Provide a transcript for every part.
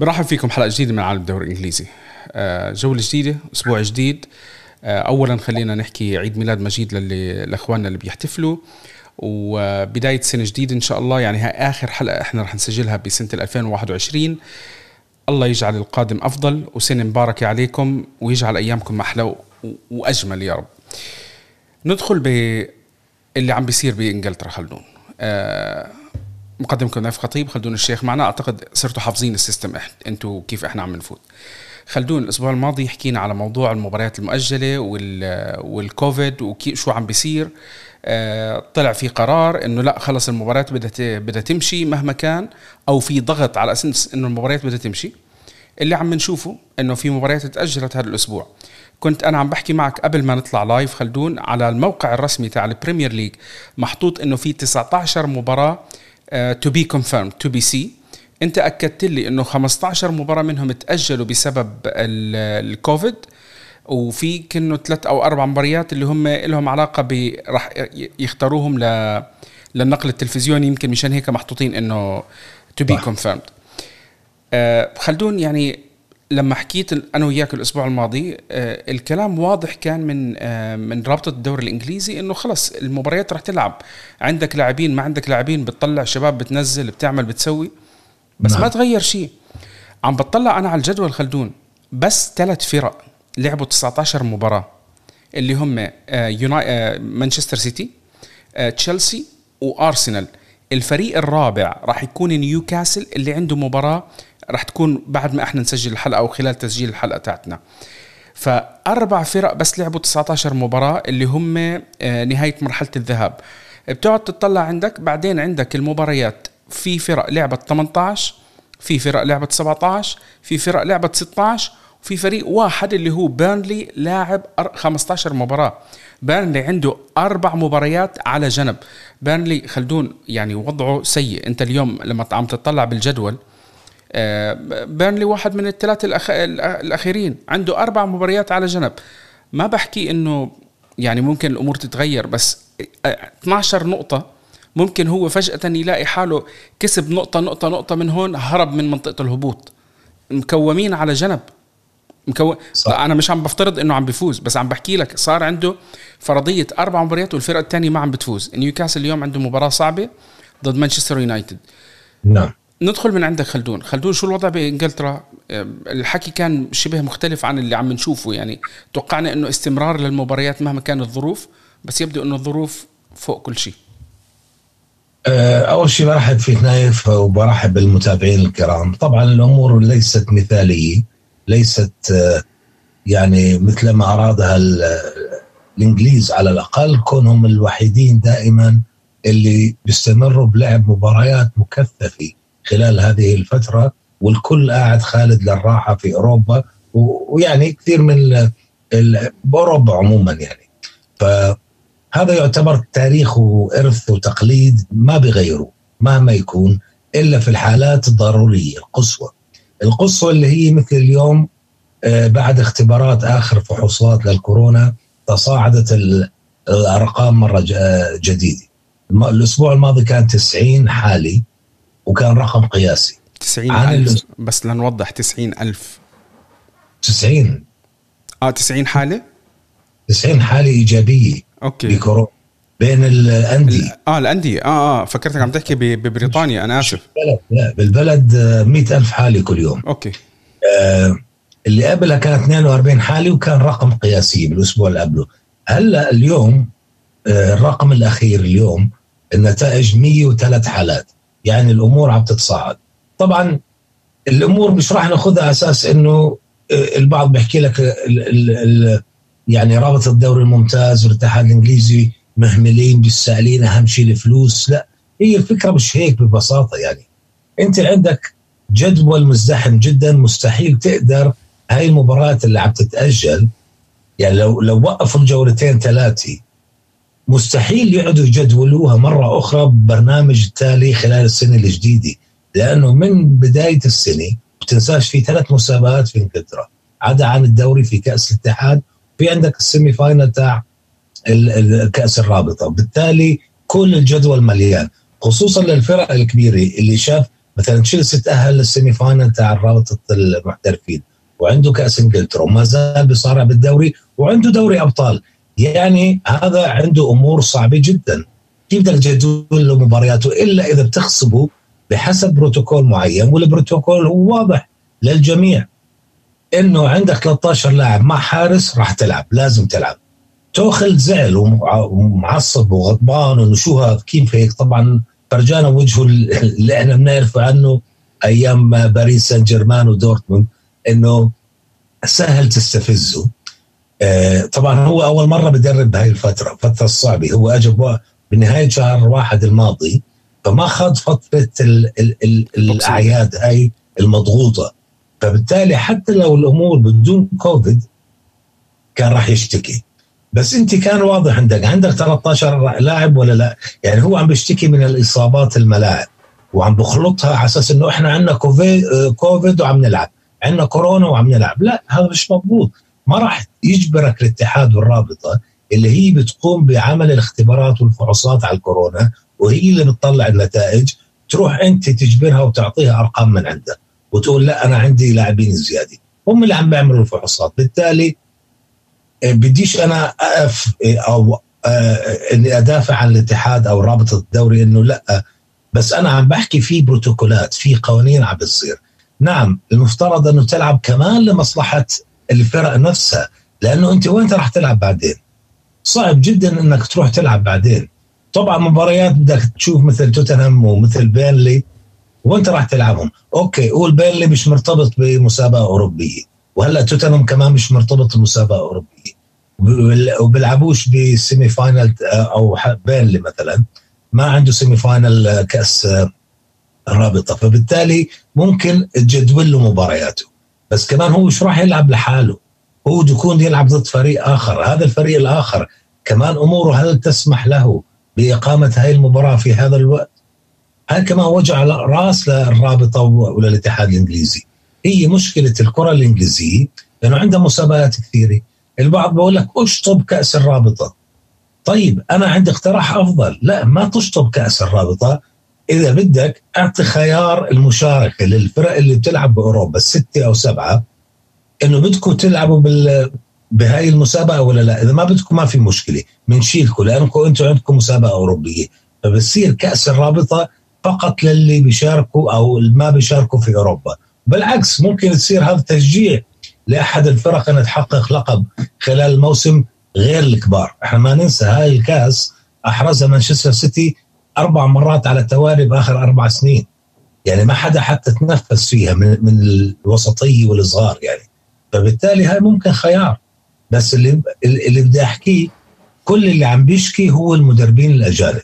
برحب فيكم حلقة جديدة من عالم الدوري الإنجليزي. آه، جولة جديدة أسبوع جديد. آه، اولا خلينا نحكي عيد ميلاد مجيد للي لأخواننا اللي بيحتفلوا. وبداية سنة جديدة إن شاء الله يعني هاي آخر حلقة إحنا رح نسجلها بسنة 2021 الله يجعل القادم أفضل وسنة مباركة عليكم ويجعل أيامكم أحلى وأجمل يا رب. ندخل باللي عم بيصير بإنجلترا خلدون آه مقدمكم نايف خطيب خلدون الشيخ معنا. أعتقد صرتوا حافظين ال system أنتوا كيف إحنا عم نفوت. خلدون الأسبوع الماضي حكينا على موضوع المباريات المؤجلة والكوفيد وشو عم بيصير. آه، طلع في قرار إنه لا خلص المباريات بدها بدها تمشي مهما كان أو في ضغط على أساس إنه المباريات بدها تمشي. اللي عم نشوفه إنه في مباريات تأجلت هذا الأسبوع. كنت أنا عم بحكي معك قبل ما نطلع live خلدون على الموقع الرسمي تاع البريمير ليج محطوط إنه في 19 مباراة to be confirmed TBC انت أكدت لي إنه 15 مباراة منهم تأجلوا بسبب الكوفيد وفي كأنه ثلاث أو أربع مباريات اللي هم لهم علاقة ب راح يختاروهم ل للنقل التلفزيوني. يمكن مشان هيك محطوطين إنه to be confirmed خلدون يعني لما حكيت أنا وياك الأسبوع الماضي آه الكلام واضح كان من آه من رابطة الدوري الإنجليزي إنه خلص المباريات رح تلعب. عندك لاعبين ما عندك لاعبين بتطلع شباب بتنزل بتعمل بتسوي. بس نعم. ما تغير شيء. عم بطلع أنا على الجدول خلدون. بس ثلاث فرق لعبوا 19 مباراة اللي هم آه مانشستر سيتي تشيلسي وارسنال الفريق الرابع راح يكون نيوكاسل اللي عنده مباراة راح تكون بعد ما إحنا نسجل الحلقة أو خلال تسجيل الحلقة تاعتنا. فأربع فرق بس لعبوا 19 مباراة اللي هم آه، نهاية مرحلة الذهاب. بتقعد تطلع عندك بعدين عندك المباريات. في فرق لعبت 18 في فرق لعبت 17 في فرق لعبت 16 وفي فريق واحد اللي هو بيرنلي لاعب 15 مباراة. بيرنلي عنده أربع مباريات على جنب. بيرنلي خلدون يعني وضعه سيء. أنت اليوم لما عم تطلع بالجدول بيرنلي واحد من الثلاثة الأخ... الأخيرين عنده أربع مباريات على جنب. ما بحكي إنه يعني ممكن الأمور تتغير بس 12 نقطة ممكن هو فجأة يلاقي حاله كسب نقطة نقطة نقطة من هون هرب من منطقة الهبوط. مكومين على جنب. مكون صح. أنا مش عم بفترض إنه عم بيفوز بس عم بحكي لك صار عنده فرضية أربع مباريات والفرقه الثانية ما عم بتفوز. نيوكاسل اليوم عنده مباراة صعبة ضد مانشستر يونايتد. نعم. ندخل من عندك خلدون. خلدون شو الوضع بإنجلترا؟ الحكي كان شبه مختلف عن اللي عم نشوفه يعني. توقعنا إنه استمرار للمباريات مهما كانت الظروف بس يبدو إنه الظروف فوق كل شيء. أه، أول شيء برحب فيك نايف وبرحب بالمتابعين الكرام. طبعا الأمور ليست مثالية ليست أه، يعني مثل ما ارادها الإنجليز على الأقل كونهم الوحيدين دائما اللي بيستمروا بلعب مباريات مكثفة. خلال هذه الفترة والكل قاعد خالد للراحة في أوروبا ويعني كثير من بأوروبا عموما يعني. فهذا يعتبر تاريخ وإرث وتقليد ما بيغيروه مهما يكون إلا في الحالات الضرورية القصوى. القصوى اللي هي مثل اليوم آه، بعد اختبارات آخر فحوصات للكورونا تصاعدت الأرقام مرة جديدة. الأسبوع الماضي كان 90 حالة. وكان رقم قياسي. 90 ألف. بس لنوضح 90 ألف. 90 آه 90 حالة؟ 90 حالة إيجابية أوكي. بكورونا. بين الأندية. آه الأندية. آه آه فكرتك عم تحكي ببريطانيا أنا آسف. بالبلد لا بالبلد 100 ألف حالة كل يوم. أوكي. آه اللي قبلها كانت 42 حالة وكان رقم قياسي بالأسبوع اللي قبله. هلأ اليوم آه الرقم الأخير اليوم النتائج 103 حالات. يعني الأمور عم تتصاعد. طبعا الأمور مش راح ناخذها أساس إنه آه، البعض بيحكي لك ال ال ال يعني رابطه الدوري الممتاز والاتحاد الإنجليزي مهملين بالسائلين أهم شيء الفلوس. لا هي الفكرة مش هيك ببساطة يعني. أنت عندك جدول مزدحم جدا مستحيل تقدر هاي المباريات اللي عم تتأجل يعني لو لو وقفوا الجولتين ثلاثة مستحيل يقعدوا يجدولوها مرة أخرى ببرنامج تالي خلال السنة الجديدة لأنه من بداية السنة بتنساش في ثلاث مسابقات في إنجلترا. عدا عن الدوري في كأس الاتحاد في عندك ال semi final تاع كأس الرابطة. بالتالي كل الجدول مليان خصوصا للفرق الكبيرة اللي شاف مثلا تشيلسي تأهل لل semi-final تاع رابطه المحترفين وعنده كأس إنجلترا وما زال بيصارع بالدوري وعنده دوري أبطال. يعني هذا عنده أمور صعبة جدا. كيف بدك تجدول له مبارياته إلا إذا بتحسبه بحسب بروتوكول معين والبروتوكول هو واضح للجميع إنه عندك 13 لاعب مع حارس راح تلعب لازم تلعب. توخل زعل ومعصب وغضبان انه شو هذا كيف هيك؟ طبعا فرجانا وجهه اللي إحنا بنعرف عنه أيام باريس سان جيرمان ودورتموند إنه سهل تستفزه. طبعا هو أول مرة بدرب بهاي الفترة فتره الصعبة. هو اجى بنهاية شهر واحد الماضي فما خد فترة ال ال ال الأعياد هاي المضغوطة. فبالتالي حتى لو الأمور بدون كوفيد كان راح يشتكي. بس أنت كان واضح عندك عندك 13 لاعب ولا لا؟ يعني هو عم بيشتكي من الإصابات الملاعب وعم بخلطها على أساس إنه إحنا عندنا كوفيد وعم نلعب عندنا كورونا وعم نلعب. لا هذا مش مضبوط. ما راح يجبرك الاتحاد والرابطة اللي هي بتقوم بعمل الاختبارات والفحوصات على الكورونا وهي اللي بتطلع النتائج تروح أنت تجبرها وتعطيها أرقام من عندك وتقول لا أنا عندي لاعبين زيادة. هم اللي عم بيعملوا الفحوصات. بالتالي آه، بديش أنا أقف آه، أو آه، إني أدافع عن الاتحاد أو رابطة الدوري إنه لا. بس أنا عم بحكي في بروتوكولات في قوانين عم بتصير. نعم المفترض إنه تلعب كمان لمصلحة الفرق نفسها. لأنه أنت وين راح تلعب بعدين؟ صعب جدا إنك تروح تلعب بعدين. طبعا مباريات بدك تشوف مثل توتنهام ومثل بيرلي وانت راح تلعبهم؟ okay قول بيرنلي مش مرتبط بمسابقة أوروبية. وهلأ توتنهام كمان مش مرتبط بمسابقة أوروبية. وبيلعبوش ب semi-final أو بيرنلي مثلا. ما عنده semi-final كأس الرابطه فبالتالي ممكن تجدول له مبارياته. بس كمان هو مش راح يلعب لحاله. هو يكون يلعب ضد فريق آخر. هذا الفريق الآخر كمان أموره هل تسمح له بإقامة هاي المباراة في هذا الوقت؟ هاي كمان وجع رأس للرابطة وللاتحاد الإنجليزي. هي مشكلة الكرة الإنجليزية لأنه عندها مسابقات كثيرة. البعض بقول لك اشطب كأس الرابطة؟ طيب أنا عندي اقتراح أفضل. لا ما تشطب كأس الرابطة. إذا بدك أعطي خيار المشاركة للفرق اللي بتلعب بأوروبا السته أو سبعة إنه بدكم تلعبوا بال بهاي المسابقة ولا لا؟ إذا ما بدكم ما في مشكلة بنشيلكم لأنكم أنتم عندكم مسابقة أوروبية. فبصير كأس الرابطة فقط للي بيشاركوا أو ما بيشاركوا في أوروبا. بالعكس ممكن تصير هذا تشجيع لأحد الفرق ان تحقق لقب خلال الموسم غير الكبار. إحنا ما ننسى هاي الكأس أحرزها مانشستر سيتي أربع مرات على التوالي بآخر أربع سنين. يعني ما حدا حتى تنفس فيها من, من الوسطيه والصغار يعني. فبالتالي هاي ممكن خيار. بس اللي اللي بدي أحكيه كل اللي عم بيشكي هو المدربين الأجانب.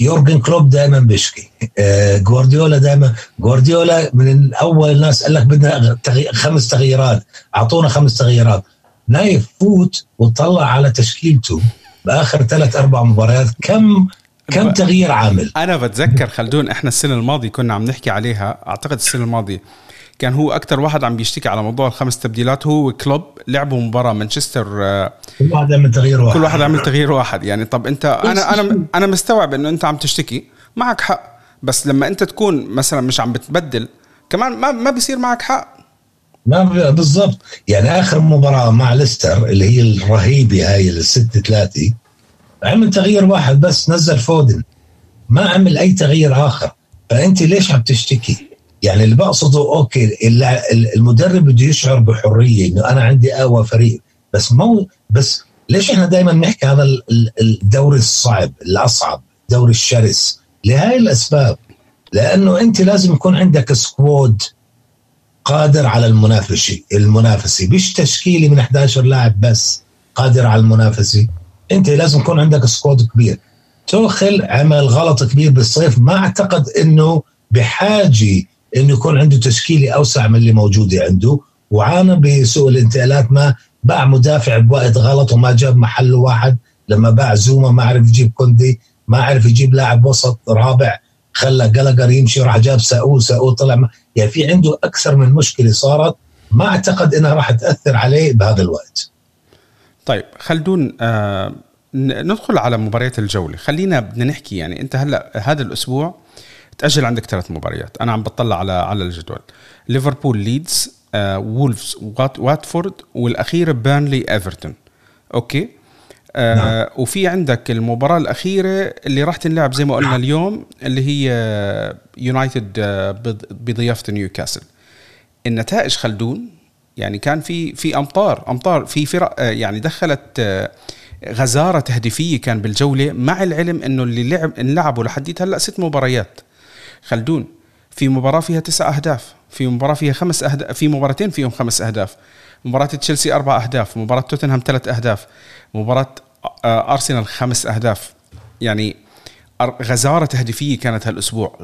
يورجن كلوب دائما بيشكي. آه جوارديولا دائما جوارديولا من اول الناس قال لك بدنا تغي... خمس تغييرات. أعطونا خمس تغييرات. نايف فوت وطلع على تشكيلته بآخر ثلاث أربع مباريات كم كم تغيير عامل؟ أنا بتذكر خلدون إحنا السنة الماضية كنا عم نحكي عليها أعتقد السنة الماضية كان هو أكثر واحد عم بيشتكي على موضوع الخمس تبديلات هو كلوب لعبوا مباراة مانشستر آه، كل واحد عمل تغيير واحد. كل واحد عمل تغيير واحد. يعني طب أنت أنا أنا أنا مستوعب إنه أنت عم تشتكي معك حق بس لما أنت تكون مثلا مش عم بتبدل كمان ما ما بيصير معك حق. ما بالضبط. يعني آخر مباراة مع ليستر اللي هي الرهيبة هاي الست ثلاثة عمل تغيير واحد بس نزل فودن. ما عمل اي تغيير آخر. فأنت ليش عم تشتكي؟ يعني اللي بقصده okay المدرب بده يشعر بحرية إنه أنا عندي أقوى فريق. بس مو بس ليش إحنا دائما نحكي هذا الدوري الصعب الأصعب الدوري الشرس؟ لهي الأسباب. لأنه أنت لازم يكون عندك squad قادر على المنافسة المنافسة. مش تشكيلة من 11 لاعب بس قادر على المنافسة. أنت لازم يكون عندك squad كبير. توخل عمل غلط كبير بالصيف. ما أعتقد إنه بحاجة إنه يكون عنده تشكيلة أوسع من اللي موجودة عنده. وعانى بسوء الانتقالات. ما باع مدافع بوقت غلط وما جاب محله واحد. لما باع زوما ما عرف يجيب كوندي ما عرف يجيب لاعب وسط رابع. خلى جالاجر يمشي راح جاب ساؤول ساؤول طلع يعني في عنده أكثر من مشكلة صارت. ما أعتقد إنها راح تأثر عليه بهذا الوقت. طيب خلدون آه ندخل على مباريات الجولة. خلينا بدنا نحكي يعني أنت هلأ هذا الأسبوع تأجل عندك ثلاث مباريات. أنا عم بطلع على على الجدول. ليفربول ليدز آه وولفز وات واتفورد والأخير بيرنلي إيفرتون. okay؟ آه نعم. وفي عندك المباراة الأخيرة اللي راح تنلعب زي ما قلنا اليوم اللي هي يونايتد آه، بضيافة نيوكاسل. النتائج خلدون يعني كان في في أمطار أمطار في فرق آه، يعني دخلت آه، غزارة تهديفية كان بالجولة مع العلم إنه اللي لعب انلعبوا لحديت هلأ ست مباريات. خلدون في مباراة فيها تسع أهداف في مباراة فيها خمس اهداف في مباراتين فيهم خمس أهداف. مباراة تشيلسي أربع أهداف مباراة توتنهام ثلاث أهداف مباراة آه، أرسنال خمس أهداف. يعني غزارة تهديفية كانت هالأسبوع.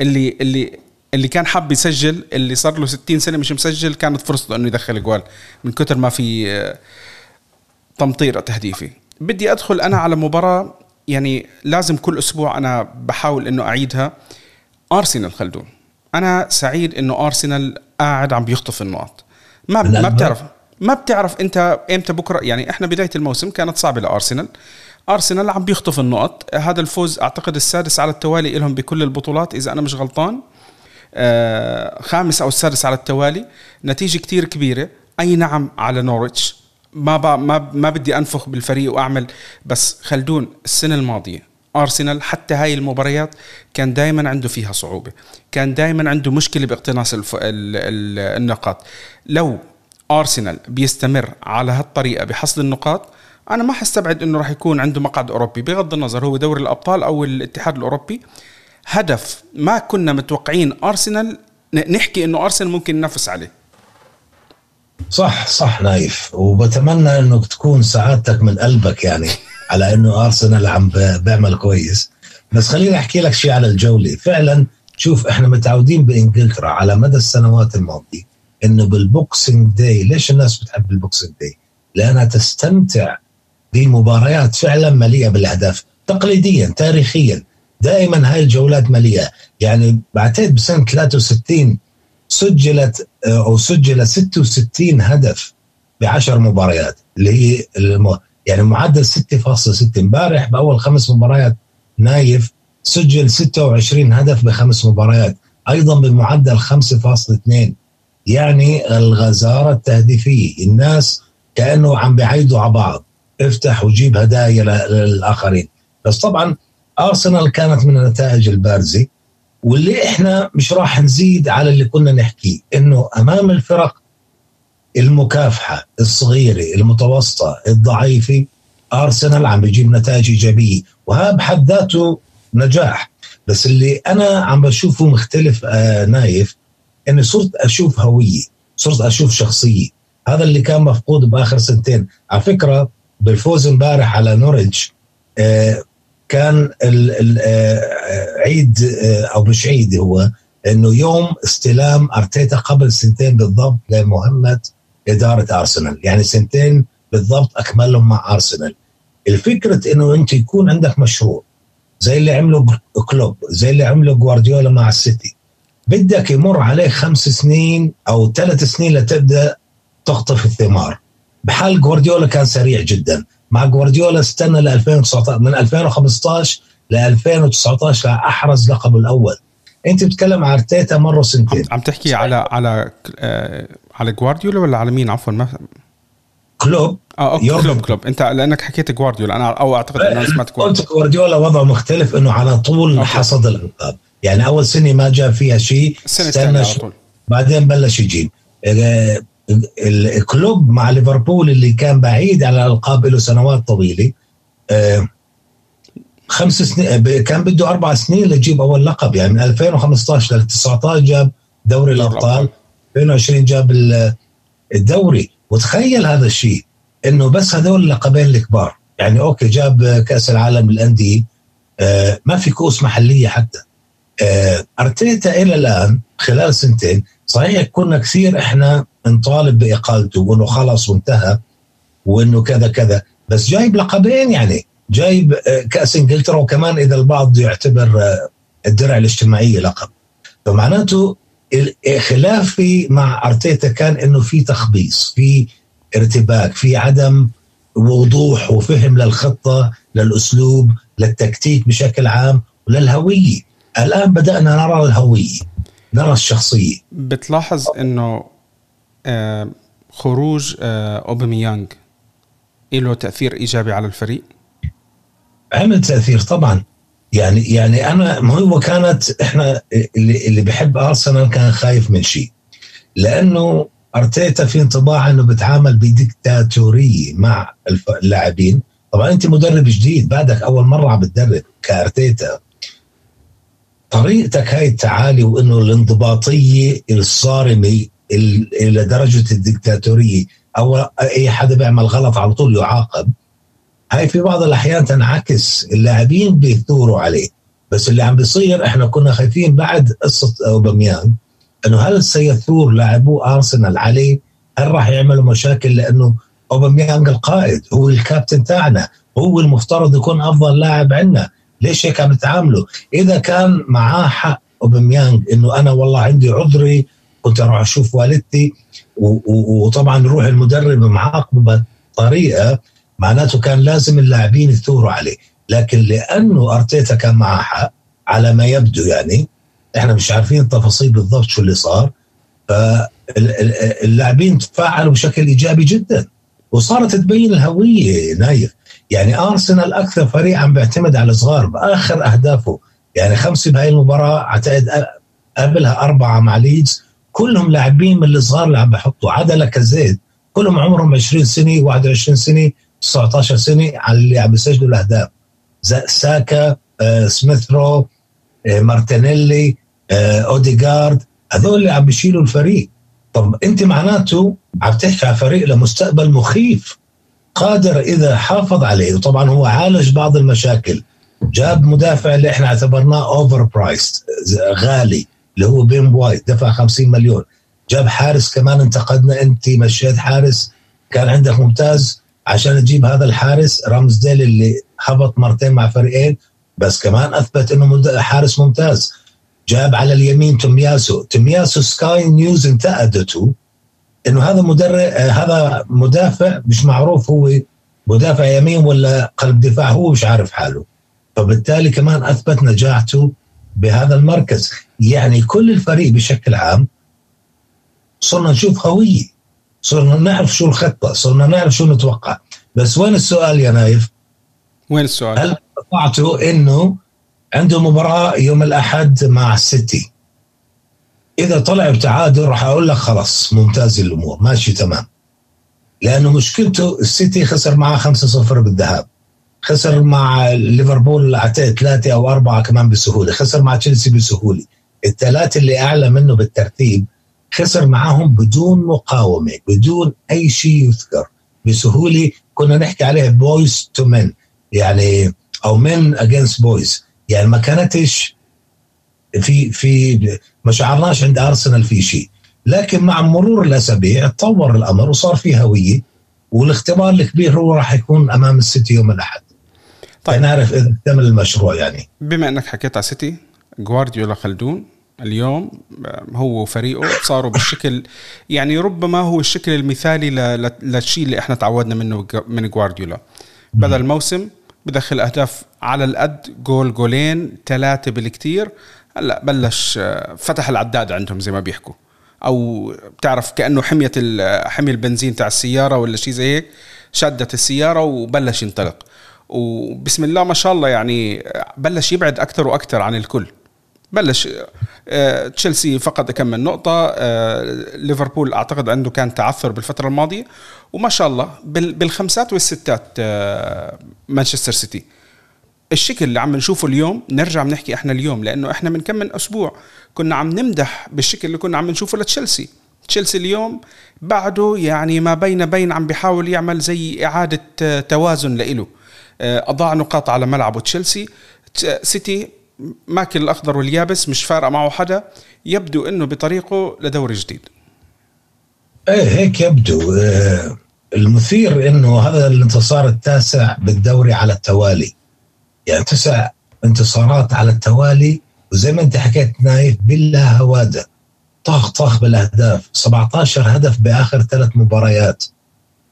اللي اللي اللي كان حاب يسجل اللي صار له 60 سنة مش مسجل كانت فرصته إنه يدخل جوال. من كثر ما في آه، تمطير تهديفي. بدي أدخل أنا على مباراة يعني لازم كل أسبوع أنا بحاول إنه أعيدها. أرسنال خلدون. أنا سعيد إنه أرسنال قاعد عم بيخطف النقط ما ما بتعرف ما بتعرف أنت إمتى بكرة يعني إحنا بداية الموسم كانت صعبة لأرسنال. أرسنال عم بيخطف النقط هذا الفوز أعتقد السادس على التوالي لهم بكل البطولات إذا أنا مش غلطان. خامس أو السادس على التوالي. نتيجة كتير كبيرة. أي نعم على نورتش. ما ما ما بدي أنفخ بالفريق وأعمل بس خلدون السنة الماضية أرسنال حتى هاي المباريات كان دائما عنده فيها صعوبة كان دائما عنده مشكلة باقتناص الف... ال... ال... النقاط. لو أرسنال بيستمر على هالطريقة بحصد النقاط أنا ما حستبعد إنه راح يكون عنده مقعد أوروبي. بغض النظر هو دوري الأبطال أو الاتحاد الأوروبي هدف ما كنا متوقعين أرسنال نحكي إنه أرسنال ممكن ينافس عليه. صح صح نايف. وبتمنى انك تكون سعادتك من قلبك يعني على إنه أرسنال عم بيعمل كويس. بس خليني أحكي لك شيء على الجولة. فعلا شوف إحنا متعودين بإنجلترا على مدى السنوات الماضية إنه بال Boxing Day ليش الناس بتحب ال Boxing Day؟ لأنها تستمتع بمباريات فعلا مليئة بالأهداف تقليديا تاريخيا. دائما هاي الجولات مليئة. يعني بعتقد بسنة 63 سجلت آه، أو سجل 66 هدف بعشر مباريات اللي هي المو... يعني معدل 6.6 امبارح بأول خمس مباريات نايف سجل 26 هدف بخمس مباريات أيضا بمعدل 5.2 يعني الغزارة التهديفية الناس كأنه عم بيعيدوا على بعض. افتح وجيب هدايا للآخرين. بس طبعا أرسنال كانت من النتائج البارزة واللي إحنا مش راح نزيد على اللي كنا نحكيه إنه أمام الفرق المكافحة الصغيرة المتوسطة الضعيفة أرسنال عم بيجيب نتائج إيجابية وهذا بحد ذاته نجاح. بس اللي أنا عم بشوفه مختلف آه نايف إني صرت أشوف هوية صرت أشوف شخصية. هذا اللي كان مفقود بآخر سنتين. على فكرة بالفوز امبارح على نوريتش آه كان ال آه، عيد آه، أو مش عيد هو إنه يوم استلام أرتيتا قبل سنتين بالضبط لمهمه إدارة أرسنال. يعني سنتين بالضبط أكملهم مع أرسنال. الفكرة إنه أنت يكون عندك مشروع زي اللي عمله كلوب زي اللي عمله جوارديولا مع السيتي. بدك يمر عليك خمس سنين أو ثلاث سنين لتبدأ تقطف الثمار. بحال جوارديولا كان سريع جدا. مع جوارديولا استنى ل 2019 من 2015 ل 2019 أحرز لقبه الأول. أنت بتتكلم على أرتيتا مرة سنتين عم تحكي على على آه على جوارديولا ولا على مين؟ عفوا ما كلوب. آه okay كلوب كلوب. أنت لأنك حكيت جوارديولا. أنا أو أعتقد أنا سمعت جوارديولا قلت جوارديولا. وضعه مختلف إنه على طول okay. حصد الألقاب. يعني أول سنة ما جاب فيها شيء استنى بعدين بلش يجيب. آه، الكلوب مع ليفربول اللي كان بعيد عن الألقاب له سنوات طويلة آه، خمس سنين كان بده أربع سنين ليجيب أول لقب يعني من 2015 ل 19 جاب دوري الأبطال 2020 جاب الدوري. وتخيل هذا الشيء إنه بس هذول اللقبين الكبار يعني أوكي جاب كأس العالم للأندية آه، ما في كؤوس محلية حتى. آه، أرتيتا إلى الآن خلال سنتين صحيح كنا كثير إحنا نطالب بإقالته وإنه خلص وانتهى وإنه كذا كذا بس جايب لقبين يعني. جايب آه، كأس إنجلترا وكمان إذا البعض يعتبر آه، الدرع الاجتماعيه لقب. فمعناته خلافي مع أرتيتا كان إنه في تخبيص في ارتباك في عدم وضوح وفهم للخطة للأسلوب للتكتيك بشكل عام وللهوية. الآن بدأنا نرى الهوية نرى الشخصية. بتلاحظ إنه خروج آه، اوباميانج له تأثير إيجابي على الفريق؟ عمل تأثير طبعا. يعني يعني أنا ما هو كانت إحنا اللي اللي بحب أرسنال كان خايف من شيء. لأنه أرتيتا في انطباع إنه بتعامل بديكتاتوريه مع اللاعبين. طبعا أنت مدرب جديد بعدك أول مرة عم بتدرب كأرتيتا. طريقتك هاي التعالي وإنه الانضباطية الصارمة إلى درجة الدكتاتورية. أو أي حدا بيعمل غلط على طول يعاقب. هاي في بعض الأحيان تنعكس. اللاعبين بيثوروا عليه. بس اللي عم بيصير إحنا كنا خايفين بعد قصة اوباميانج إنه هل سيثور لاعبو أرسنال عليه؟ هل راح يعملوا مشاكل؟ لأنه اوباميانج القائد. هو الكابتن تاعنا. هو المفترض يكون أفضل لاعب عندنا ليش هيك عم بتعاملوا؟ إذا كان معاه حق اوباميانج إنه أنا والله عندي عذري كنت أروح أشوف والدتي وطبعا يروح المدرب معاقبه بطريقة معناته كان لازم اللاعبين يثوروا عليه. لكن لأنه أرتيتا كان معه حق على ما يبدو يعني إحنا مش عارفين التفاصيل بالضبط شو اللي صار. فاللاعبين تفاعلوا بشكل إيجابي جدا. وصارت تبين الهوية نايف. يعني أرسنال أكثر فريق عم بيعتمد على الصغار بآخر أهدافه. يعني خمسة بهاي المباراة أعتقد قبلها أربعة مع ليدز. كلهم لاعبين من الصغار اللي عم بحطوا. عدا لكازيت كلهم عمرهم 20 سنة 21 سنة 19 سنة على اللي عم بيسجلوا الأهداف. ساكا آه، سميث رو آه، مارتينيلي آه، أوديغارد هذول اللي عم بيشيلوا الفريق. طب أنت معناته عم تحكي على فريق لمستقبل مخيف قادر إذا حافظ عليه وطبعا هو عالج بعض المشاكل. جاب مدافع اللي إحنا اعتبرناه overpriced غالي. اللي هو بين وايت دفع 50 مليون. جاب حارس كمان انتقدنا انت مشيت حارس كان عندك ممتاز. عشان تجيب هذا الحارس رامزديل اللي هبط مرتين مع فريقين بس كمان اثبت انه حارس ممتاز. جاب على اليمين تومياسو. تومياسو سكاي نيوز انتقدته انه هذا مدرب هذا مدافع مش معروف هو مدافع يمين ولا قلب دفاع هو مش عارف حاله. فبالتالي كمان اثبت نجاحته بهذا المركز. يعني كل الفريق بشكل عام صرنا نشوف هويه صرنا نعرف شو الخطة صرنا نعرف شو نتوقع. بس وين السؤال يا نايف؟ وين السؤال؟ هل توقعتوا إنه عنده مباراه يوم الأحد مع السيتي؟ إذا طلع بتعادل راح أقول لك خلاص ممتاز الأمور ماشي تمام. لأنه مشكلته السيتي خسر معاه 5-0 بالذهاب. خسر مع ليفربول اعتقد ثلاثة أو أربعة كمان بسهولة. خسر مع تشيلسي بسهولة. الثلاثه اللي أعلى منه بالترتيب خسر معهم بدون مقاومة بدون أي شيء يذكر. بسهولة كنا نحكي عليه boys to men يعني أو men against boys يعني ما كانتش في في ما شعرناش عند ارسنال في شيء. لكن مع مرور الأسابيع تطور الأمر وصار في هوية والاختبار الكبير هو راح يكون أمام السيتي يوم الأحد. طيب. نعرف إذا اكتمل المشروع يعني. بما إنك حكيت على سيتي جوارديولا خلدون اليوم هو وفريقه صاروا بالشكل يعني ربما هو الشكل المثالي للشيء اللي إحنا تعودنا منه من جوارديولا. بدا الموسم بدخل أهداف على القد جول جولين ثلاثة بالكثير هلأ بلش فتح العداد عندهم زي ما بيحكوا. أو بتعرف كأنه حمية حمي البنزين تاع السيارة ولا شيء زي هيك شدت السيارة وبلش ينطلق. وبسم الله ما شاء الله يعني بلش يبعد أكثر وأكثر عن الكل. بلش آه، تشيلسي فقد كم من نقطة آه، ليفربول أعتقد عنده كان تعثر بالفترة الماضية وما شاء الله بالخمسات والستات آه، مانشستر سيتي. الشكل اللي عم نشوفه اليوم نرجع بنحكي إحنا اليوم لأنه إحنا من كم من أسبوع كنا عم نمدح بالشكل اللي كنا عم نشوفه لتشيلسي. تشيلسي اليوم بعده يعني ما بين بين عم بيحاول يعمل زي إعادة توازن لإله. أضاع نقاط على ملعبه تشيلسي. سيتي ماكل الأخضر واليابس مش فارقة معه حدا يبدو إنه بطريقه لدوري جديد. إيه هيك يبدو. آه المثير إنه هذا الانتصار التاسع بالدوري على التوالي. يعني تسع انتصارات على التوالي وزي ما أنت حكيت نايف بالله هوادة. طخ طخ بالأهداف. 17 هدف بآخر ثلاث مباريات.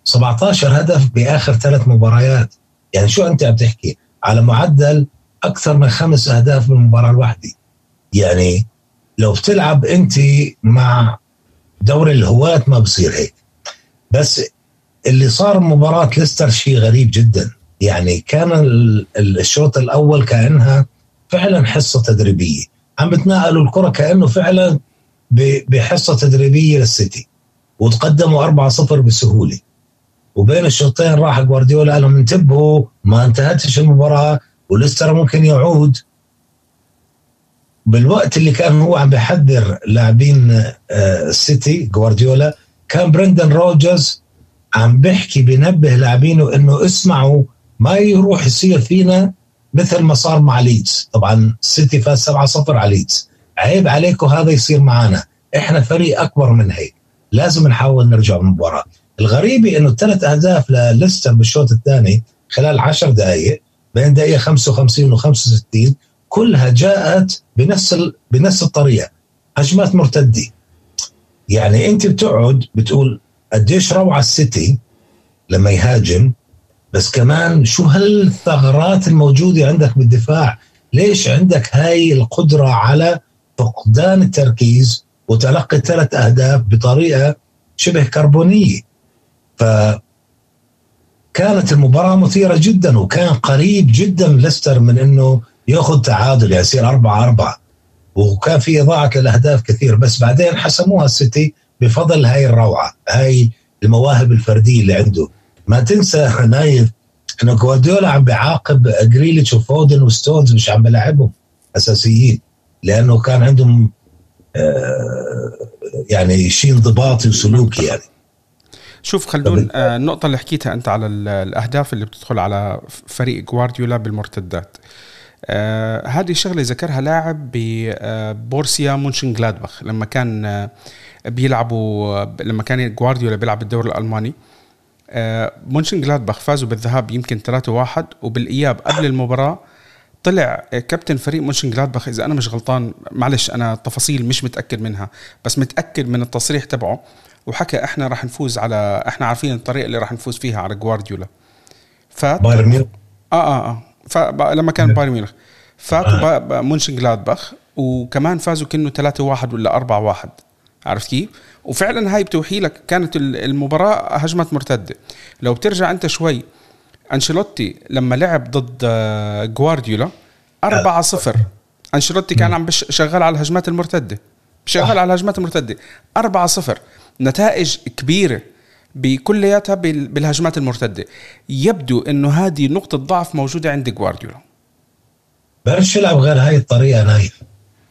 17 هدف بآخر ثلاث مباريات. يعني شو أنت عم تحكي؟ على معدل أكثر من خمس أهداف بالمباراه الواحده يعني لو بتلعب أنت مع دوري الهواة ما بصير هيك. بس اللي صار مباراة ليستر شيء غريب جدا. يعني كان الشوط الأول كأنها فعلا حصة تدريبية. عم بتنقلوا الكرة كأنه فعلا بحصة تدريبية للسيتي. وتقدموا 4-0 بسهولة. وبين الشوطين راح جوارديولا قال لهم انتبهوا ما انتهتش المباراة وليستر ممكن يعود. بالوقت اللي كان هو عم بيحذر لاعبين آه، السيتي جوارديولا كان برندن روجرز عم بيحكي بينبه لاعبينه إنه اسمعوا ما يروح يصير فينا مثل ما صار مع ليدز. طبعا السيتي فاز 7-0 على ليدز. عيب عليكم هذا يصير معنا إحنا فريق أكبر من هيك. لازم نحاول نرجع بالمباراه الغريبة إنه الثلاث أهداف لليستر بالشوط الثاني خلال 10 دقائق بين دقيقة 55 و 65 كلها جاءت بنفس ال... بنفس الطريقة. هجمات مرتدة. يعني أنت بتقعد بتقول قديش روعة السيتي لما يهاجم بس كمان شو هالثغرات الموجودة عندك بالدفاع؟ ليش عندك هاي القدرة على فقدان التركيز وتلقي ثلاث أهداف بطريقة شبه كربونية؟ ف كانت المباراة مثيرة جدا وكان قريب جدا ليستر من إنه يأخذ تعادل يصير 4 4 وكان في إضاعة للاهداف كثير بس بعدين حسموها السيتي بفضل هاي الروعة هاي المواهب الفردية اللي عنده. ما تنسى نايف إنه جوارديولا عم بيعاقب جريليتش وفودن وستونز مش عم بلعبهم أساسيين لأنه كان عندهم آه، يعني شيء انضباطي وسلوكي يعني. شوف خلدون آه، النقطة اللي حكيتها أنت على الأهداف اللي بتدخل على فريق جوارديولا بالمرتدات. آه هذه الشغلة ذكرها لاعب ببورسيا آه، مونشن جلادباخ لما كان آه بيلعبوا لما كان جوارديولا بيلعب الدوري الألماني. آه مونشن جلادباخ فازوا بالذهاب يمكن 3-1 وبالإياب قبل المباراة طلع كابتن فريق مونشن جلادباخ إذا أنا مش غلطان معلش أنا تفاصيل مش متأكد منها بس متأكد من التصريح تبعه. وحكى إحنا راح نفوز على إحنا عارفين الطريقة اللي راح نفوز فيها على جوارديولا. ف بايرن ميونخ؟ آه آه آه. فلما كان بايرن ميونخ. فاتوا آه. مونشن جلادباخ وكمان فازوا كأنه 3 1 ولا 4 1 عرفت كيف؟ وفعلا هاي بتوحي لك كانت المباراة هجمات مرتدة. لو بترجع أنت شوي أنشيلوتي لما لعب ضد آه، جوارديولا 4 0 أنشيلوتي كان عم شغال على الهجمات المرتدة. شغال على الهجمات المرتدة. 4 0 نتائج كبيرة بكلياتها بالهجمات المرتدة. يبدو إنه هذه نقطة ضعف موجودة عند جوارديولا. بعرفش يلعب غير هاي الطريقة نايف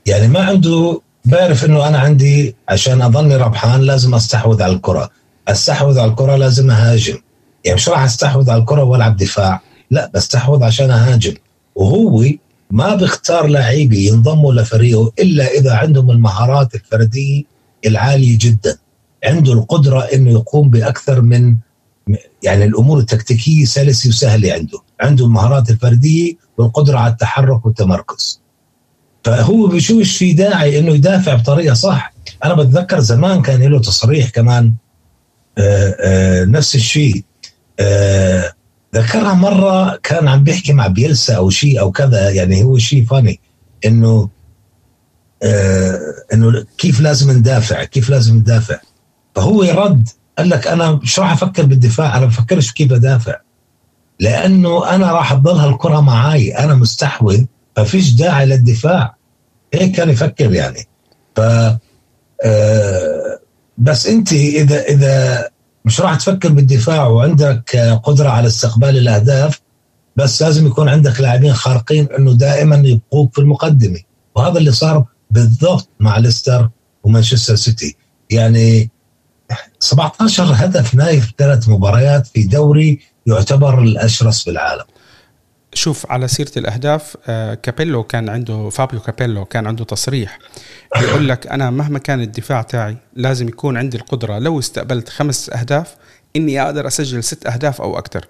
يعني ما عنده بعرف إنه أنا عندي عشان اضلني ربحان لازم أستحوذ على الكرة. أستحوذ على الكرة لازم أهاجم. يعني مش راح أستحوذ على الكرة وألعب دفاع. لا بستحوذ عشان أهاجم. وهو ما بيختار لعيبة ينضموا لفريقه إلا إذا عندهم المهارات الفردية العالية جدا. عنده القدرة إنه يقوم بأكثر من يعني الأمور التكتيكية سلسة وسهلة عنده. عنده المهارات الفردية والقدرة على التحرك والتمركز. فهو بشوفش في داعي إنه يدافع بطريقة صح. أنا بتذكر زمان كان له تصريح كمان آآ آه، آآ آه، نفس الشيء. آه، ذكرها مرة كان عم بيحكي مع بيلسا أو شيء أو كذا يعني هو شيء فاني. إنه إنه كيف لازم ندافع كيف لازم ندافع. فهو يرد قال لك أنا مش راح أفكر بالدفاع أنا بفكرش كيف أدافع. لأنه أنا راح تضل هالكره معي أنا مستحوذ ففيش داعي للدفاع. هيك كان يفكر يعني. ف آه بس أنت إذا إذا مش راح تفكر بالدفاع وعندك قدرة على استقبال الأهداف بس لازم يكون عندك لاعبين خارقين إنه دائما يبقوك في المقدمة. وهذا اللي صار بالضبط مع ليستر ومانشستر سيتي. يعني 17 هدف نايف ثلاث مباريات في دوري يعتبر الأشرس في العالم. شوف على سيرة الأهداف آه، كابيلو كان عنده فابيو كابيلو كان عنده تصريح بيقول لك أنا مهما كان الدفاع تاعي لازم يكون عندي القدرة لو استقبلت خمس أهداف إني أقدر أسجل ست أهداف أو أكثر.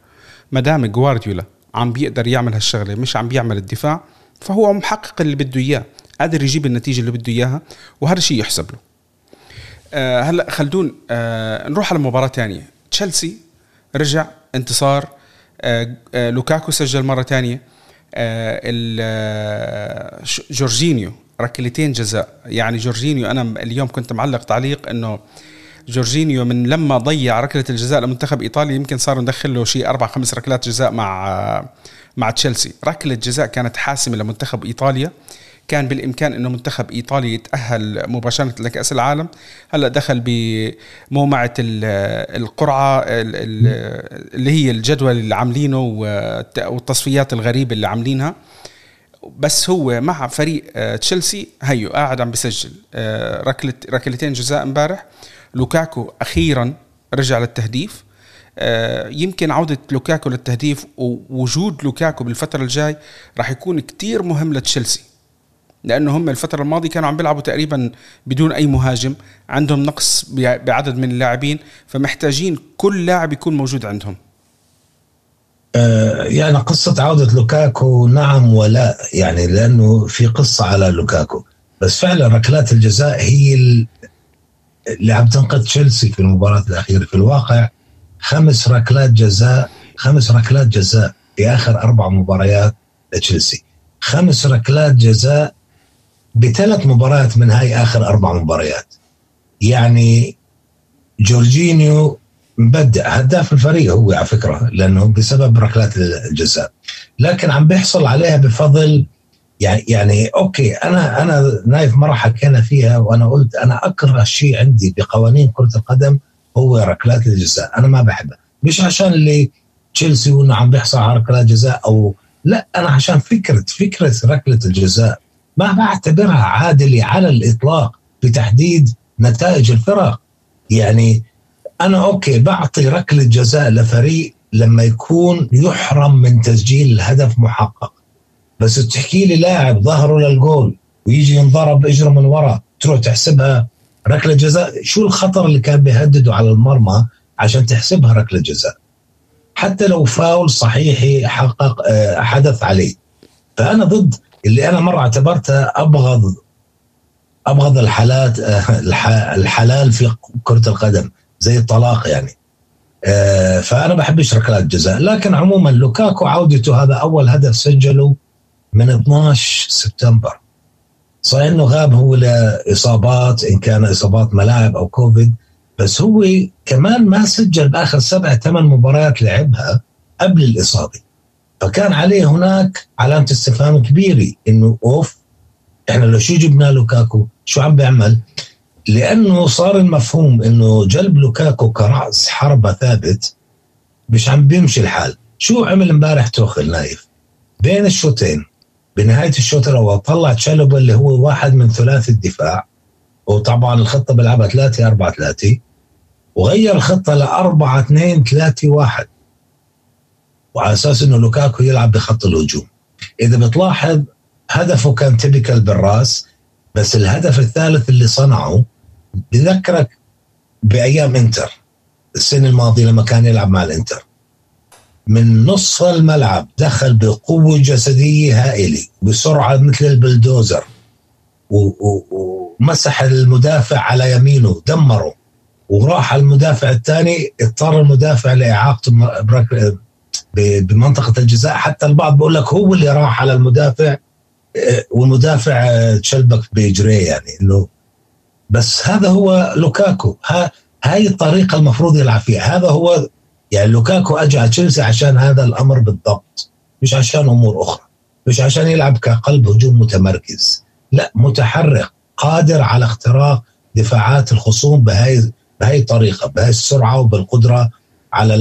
ما دام جوارديولا عم بيقدر يعمل هالشغلة مش عم بيعمل الدفاع فهو محقق اللي بده إياه قادر يجيب النتيجة اللي بده إياها وهذا الشيء يحسب له. آه هلا خلدون آه نروح على مباراة ثانية تشيلسي رجع انتصار آه آه لوكاكو سجل مرة ثانية آه, آه، جورجينيو ركلتين جزاء. يعني جورجينيو أنا اليوم كنت معلق تعليق إنه جورجينيو من لما ضيع ركلة الجزاء لمنتخب إيطاليا يمكن صار ندخل له شيء أربع خمس ركلات جزاء مع مع تشيلسي. ركلة جزاء كانت حاسمة لمنتخب إيطاليا. كان بالإمكان إنه منتخب ايطاليا يتأهل مباشرة لكأس العالم. هلا دخل بمومعة القرعة اللي هي الجدول اللي عاملينه والتصفيات الغريبة اللي عاملينها. بس هو مع فريق آه، تشيلسي هيو قاعد عم بسجل آه، ركله ركلتين جزاء امبارح. لوكاكو أخيرا رجع للتهديف. آه، يمكن عودة لوكاكو للتهديف ووجود لوكاكو بالفترة الجاي راح يكون كتير مهم لتشيلسي. لأنه هم الفترة الماضية كانوا عم بيلعبوا تقريبا بدون أي مهاجم عندهم نقص بعدد من اللاعبين فمحتاجين كل لاعب يكون موجود عندهم. آه، يعني قصة عودة لوكاكو نعم ولا يعني لأنه في قصة على لوكاكو. بس فعلا ركلات الجزاء هي اللي عم تنقذ تشيلسي في المباراة الأخيرة. في الواقع خمس ركلات جزاء خمس ركلات جزاء في آخر أربع مباريات لتشيلسي. خمس ركلات جزاء بثلاث مباريات من هاي آخر أربع مباريات. يعني جورجينيو مبدع هداف الفريق هو على فكرة لأنه بسبب ركلات الجزاء. لكن عم بيحصل عليها بفضل يعني يعني okay أنا أنا نايف مره حكينا فيها وأنا قلت أنا أكره شيء عندي بقوانين كرة القدم هو ركلات الجزاء. أنا ما بحبها. مش عشان اللي تشيلسي وإنه عم بيحصل على ركلات جزاء أو لا أنا عشان فكره فكرة ركلة الجزاء. ما بعتبرها عادلة على الإطلاق في تحديد نتائج الفرق. يعني أنا أوكي بعطي ركلة جزاء لفريق لما يكون يحرم من تسجيل الهدف محقق. بس تحكي لي لاعب ظهره للجول ويجي ينضرب اجره من ورا تروح تحسبها ركلة جزاء. شو الخطر اللي كان بيهدده على المرمى عشان تحسبها ركلة جزاء؟ حتى لو فاول صحيحي حقق آه، حدث عليه. فأنا ضد اللي أنا مرة اعتبرتها أبغض أبغض الحالات آه، الحلال في كرة القدم زي الطلاق يعني. آه، فأنا بحبش ركلات جزاء. لكن عموما لوكاكو عودته هذا أول هدف سجله من 12 سبتمبر. صحيح إنه غاب هو لإصابات إن كان إصابات ملاعب أو كوفيد بس هو كمان ما سجل بآخر سبع ثمان مباريات لعبها قبل الإصابة. فكان عليه هناك علامة استفهام كبيرة إنه أوف إحنا لو شو جبنا لوكاكو شو عم بيعمل؟ لأنه صار المفهوم إنه جلب لوكاكو كرأس حربه ثابت مش عم بيمشي الحال. شو عمل امبارح توخل نايف؟ بين الشوطين بنهاية الشوط الأول طلع تشالوبا اللي هو واحد من ثلاثي الدفاع وطبعا الخطة بيلعبها 3 4 3 وغير الخطة ل 4 2 3 1 وعلى أساس إنه لوكاكو يلعب بخط الهجوم. إذا بتلاحظ هدفه كان تبكل بالراس بس الهدف الثالث اللي صنعه بذكرك بأيام إنتر السنة الماضية لما كان يلعب مع الإنتر. من نصف الملعب دخل بقوة جسدية هائلة بسرعة مثل البلدوزر ومسح المدافع على يمينه دمره وراح المدافع الثاني اضطر المدافع لاعاقته بمنطقة الجزاء. حتى البعض بيقول لك هو اللي راح على المدافع آه، والمدافع آه، تشلبك بجريه يعني إنه بس هذا هو لوكاكو. ها هاي الطريقة المفروض يلعب فيها. هذا هو يعني لوكاكو اجى على تشيلسي عشان هذا الأمر بالضبط مش عشان أمور أخرى مش عشان يلعب كقلب هجوم متمركز. لا متحرك قادر على اختراق دفاعات الخصوم بهاي بهاي الطريقة بهاي السرعة وبالقدرة على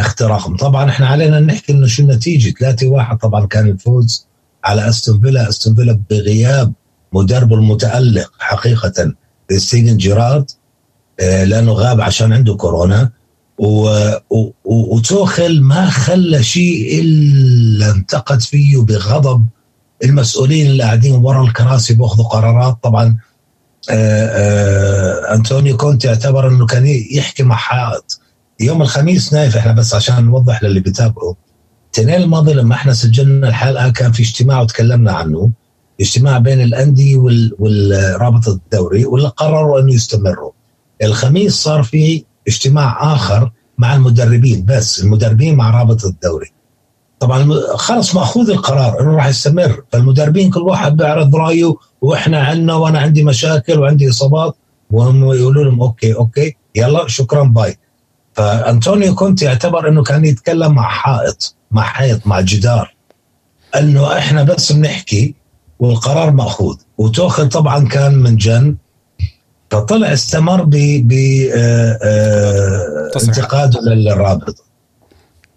اختراقهم. طبعا إحنا علينا نحكي إنه شو النتيجه 3 1 طبعا كان الفوز على أستون فيلا. أستون فيلا بغياب مدربه المتألق حقيقة ستيفن جيرارد آه، لأنه غاب عشان عنده كورونا. وتوخل ما خلى شيء إلا انتقد فيه بغضب المسؤولين اللي قاعدين ورا الكراسي بيأخذوا قرارات. طبعا آه، آه، انطونيو كونتي اعتبر إنه كان يحكي مع حائط. يوم الخميس نايف إحنا بس عشان نوضح للي بيتابعوا. الاثنين الماضي لما إحنا سجلنا الحلقة كان في اجتماع وتكلمنا عنه. اجتماع بين الأندية والرابطه الدوري واللي قرروا إنه يستمروا. الخميس صار في اجتماع آخر مع المدربين بس المدربين مع رابطه الدوري. طبعا خلص مأخوذ القرار إنه راح يستمر. فالمدربين كل واحد بيعرض رأيه وإحنا عندنا وأنا عندي مشاكل وعندي إصابات وهم يقولوا لهم okay okay يلا شكرا bye. فانطونيو كونتي اعتبر إنه كان يتكلم مع حائط مع حيط مع جدار. إنه إحنا بس بنحكي والقرار مأخوذ. وتوخل طبعا كان من جن. فطلع استمر ب آه، آه، انتقاده للرابطه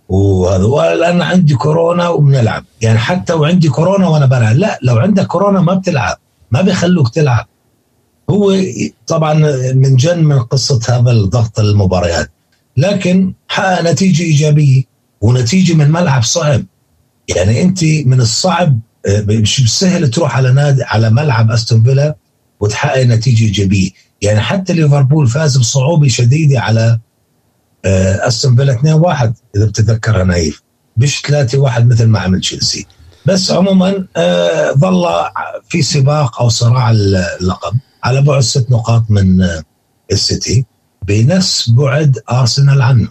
وهذا والآن عندي كورونا وبنلعب. يعني حتى وعندي كورونا وأنا بلعب. لا لو عندك كورونا ما بتلعب. ما بيخلوك تلعب. هو طبعا من جن من قصة هذا الضغط المباريات. لكن حقق نتيجة إيجابية ونتيجة من ملعب صعب. يعني أنت من الصعب آه، مش سهل تروح على نادي على ملعب أستون فيلا وتحقق نتيجة إيجابية. يعني حتى ليفربول فاز بصعوبة شديدة على آه، أستون فيلا 2-1 إذا بتتذكرها نايف. مش 3-1 مثل ما عمل تشيلسي. بس عموما آه، ظل في سباق أو صراع اللقب على بعد ست نقاط من آه، السيتي. بنفس بعد ارسنال عنه.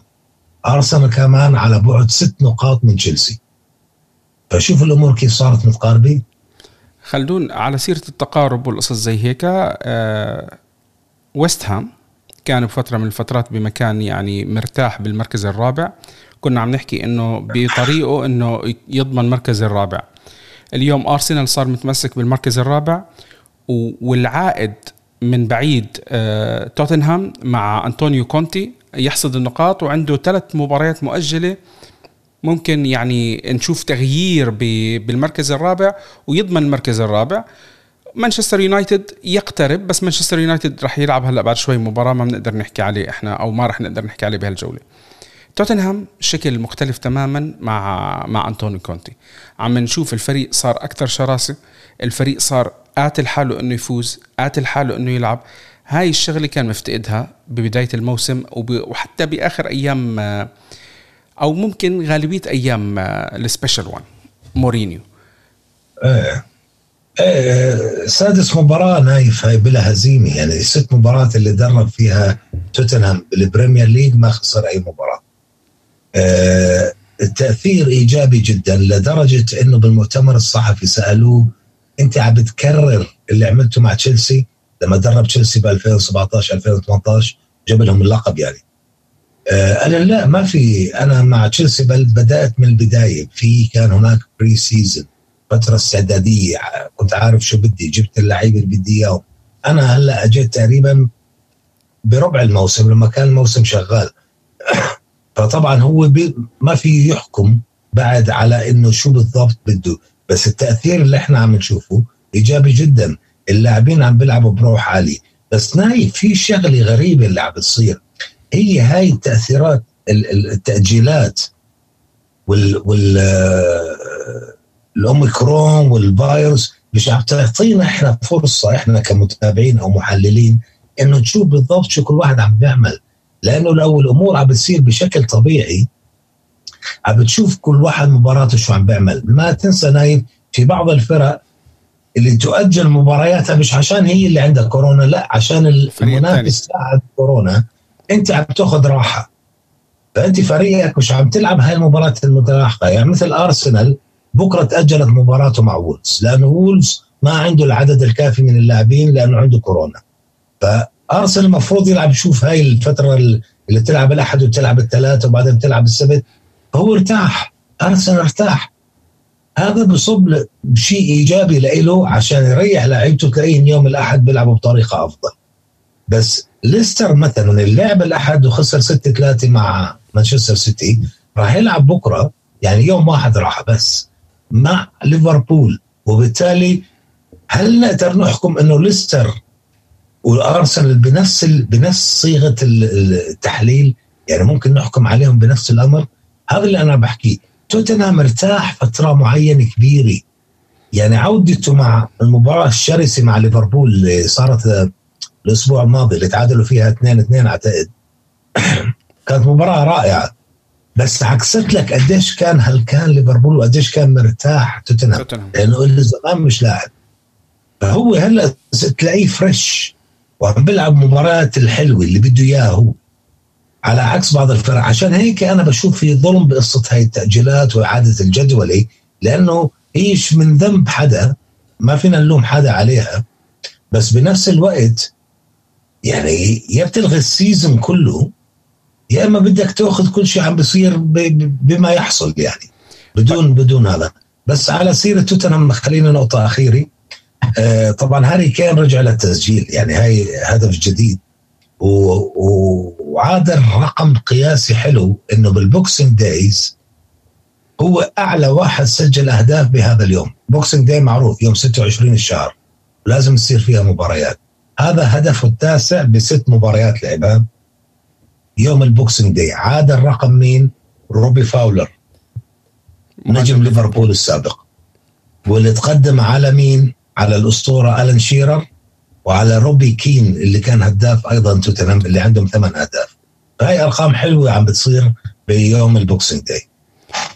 ارسنال كمان على بعد ست نقاط من تشيلسي فشوف الأمور كيف صارت متقاربه خلدون على سيرة التقارب والقصص زي هيك آه ويست هام كان بفترة من الفترات بمكان يعني مرتاح بالمركز الرابع. كنا عم نحكي إنه بطريقه إنه يضمن المركز الرابع. اليوم ارسنال صار متمسك بالمركز الرابع والعائد من بعيد آه توتنهام مع أنطونيو كونتي يحصد النقاط وعنده ثلاث مباريات مؤجلة ممكن يعني نشوف تغيير بالمركز الرابع ويضمن المركز الرابع. مانشستر يونايتد يقترب بس مانشستر يونايتد راح يلعب هلأ بعد شوي مباراة ما بنقدر نحكي عليه إحنا أو ما راح نقدر نحكي عليه بهالجولة. توتنهام شكل مختلف تماما مع مع انطوني كونتي. عم نشوف الفريق صار أكثر شراسة الفريق صار قاتل حاله إنه يفوز قاتل حاله إنه يلعب. هاي الشغلة كان مفتقدها ببداية الموسم وحتى بآخر أيام أو ممكن غالبية أيام ال Special One مورينيو. إيه إيه سادس مباراة نايف هاي بلا هزيمة. يعني الست مباريات اللي درب فيها توتنهام بال Premier League ما خسر أي مباراة. آه التأثير إيجابي جدا لدرجة أنه بالمؤتمر الصحفي سألوه أنت عم بتكرر اللي عملته مع تشيلسي لما درب تشيلسي ب 2017 2018 جاب لهم اللقب يعني. آه قال لا ما في أنا مع تشيلسي بل بدأت من البداية. في كان هناك pre-season فترة استعدادية. كنت عارف شو بدي جبت اللعيبة اللي بدي إياهم. أنا هلأ أجيت تقريبا بربع الموسم لما كان الموسم شغال. فطبعا هو ما في يحكم بعد على إنه شو بالضبط بده. بس التأثير اللي إحنا عم نشوفه إيجابي جدا. اللاعبين عم بيلعبوا بروح عالي. بس نايف في شغلة غريبة اللي عم بتصير. هي هاي التأثيرات التأجيلات وال وال الأوميكرون والفيروس مش عم تعطينا إحنا فرصة إحنا كمتابعين أو محللين إنه نشوف بالضبط شو كل واحد عم بيعمل. لأنه لو الأمور عم بتصير بشكل طبيعي عم بتشوف كل واحد مباراته شو عم بيعمل. ما تنسى نايف في بعض الفرق اللي تؤجل مبارياتها مش عشان هي اللي عندها كورونا لا عشان المنافس تاعها كورونا. انت عم تاخذ راحة. فأنت فريقك مش عم تلعب هاي المباراه المتلاحقة. يعني مثل أرسنال بكرة تأجلت مباراته مع وولفز لأنه وولفز ما عنده العدد الكافي من اللاعبين لأنه عنده كورونا. فأرسنال المفروض يلعب يشوف هاي الفترة اللي تلعب الأحد وتلعب الثلاثة وبعدين تلعب السبت. فهو ارتاح أرسنال ارتاح. هذا بصب بشيء إيجابي له عشان يريح لعيبته تلاقيهم يوم الأحد بيلعبوا بطريقة أفضل. بس ليستر مثلا اللعب الأحد وخسر 6 3 مع مانشستر سيتي راح يلعب بكرة يعني يوم واحد راحه بس مع ليفربول. وبالتالي هل نقدر نحكم إنه ليستر والأرسنال بنفس بنفس صيغة التحليل؟ يعني ممكن نحكم عليهم بنفس الأمر؟ هذا اللي أنا بحكيه. توتنهام ارتاح فترة معينة كبيرة. يعني عودته مع المباراة الشرسة مع ليفربول اللي صارت الأسبوع الماضي اللي تعادلوا فيها 2 2 أعتقد. كانت مباراة رائعة. بس عكست لك قديش كان هلكان ليفربول وقديش كان مرتاح توتنهام. لأنه اللي زمان مش لاعب. فهو هلأ تلاقيه fresh وعم بيلعب مباريات الحلوة اللي بده إياها هو. على عكس بعض الفرق. عشان هيك أنا بشوف في ظلم بقصة هاي التأجيلات وإعادة الجدولة لأنه هي مش ذنب حدا ما فينا نلوم حدا عليها بس بنفس الوقت يعني يا بتلغي ال season كله يا إما بدك تأخذ كل شيء عم بيصير بما يحصل يعني بدون بدون هذا. بس على سيرة توتنهام خلينا نقطة أخيرة. آه طبعا هاري كين رجع للتسجيل يعني هاي هدف جديد. وعاد رقم قياسي حلو إنه بال Boxing Days هو أعلى واحد سجل أهداف بهذا اليوم. Boxing Day معروف يوم 26 الشهر. لازم تصير فيها مباريات. هذا هدفه التاسع بست مباريات لعبها يوم ال Boxing Day عاد الرقم مين؟ روبي فاولر. نجم ليفربول السابق. واللي تقدم على مين؟ على الأسطورة ألان شيرر. وعلى روبي كين اللي كان هداف أيضا توتنهام اللي عندهم ثمان أهداف. فهي أرقام حلوة عم بتصير بيوم ال Boxing Day.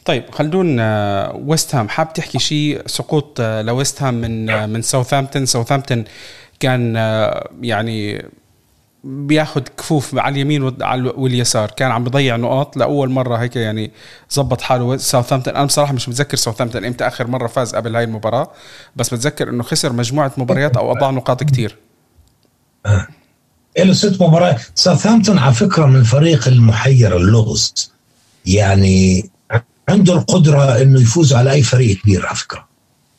طيب خلدون آه، ويست هام حاب تحكي شيء سقوط آه، لويست هام من آه، من ساوثهامبتون ساوثهامبتون كان يعني بياخذ كفوف على اليمين واليسار. كان عم بضيع نقاط لأول مرة هيك يعني زبط حاله. ساوثهامبتون أنا بصراحة مش متذكر ساوثهامبتون إمتى آخر مرة فاز قبل هاي المباراة بس بتذكر إنه خسر مجموعة مباريات أو أضاع نقاط كثير. له ست مباريات. ساوثهامبتون على فكرة من الفريق المحير اللغز. يعني عنده القدرة إنه يفوز على أي فريق كبير على فكرة.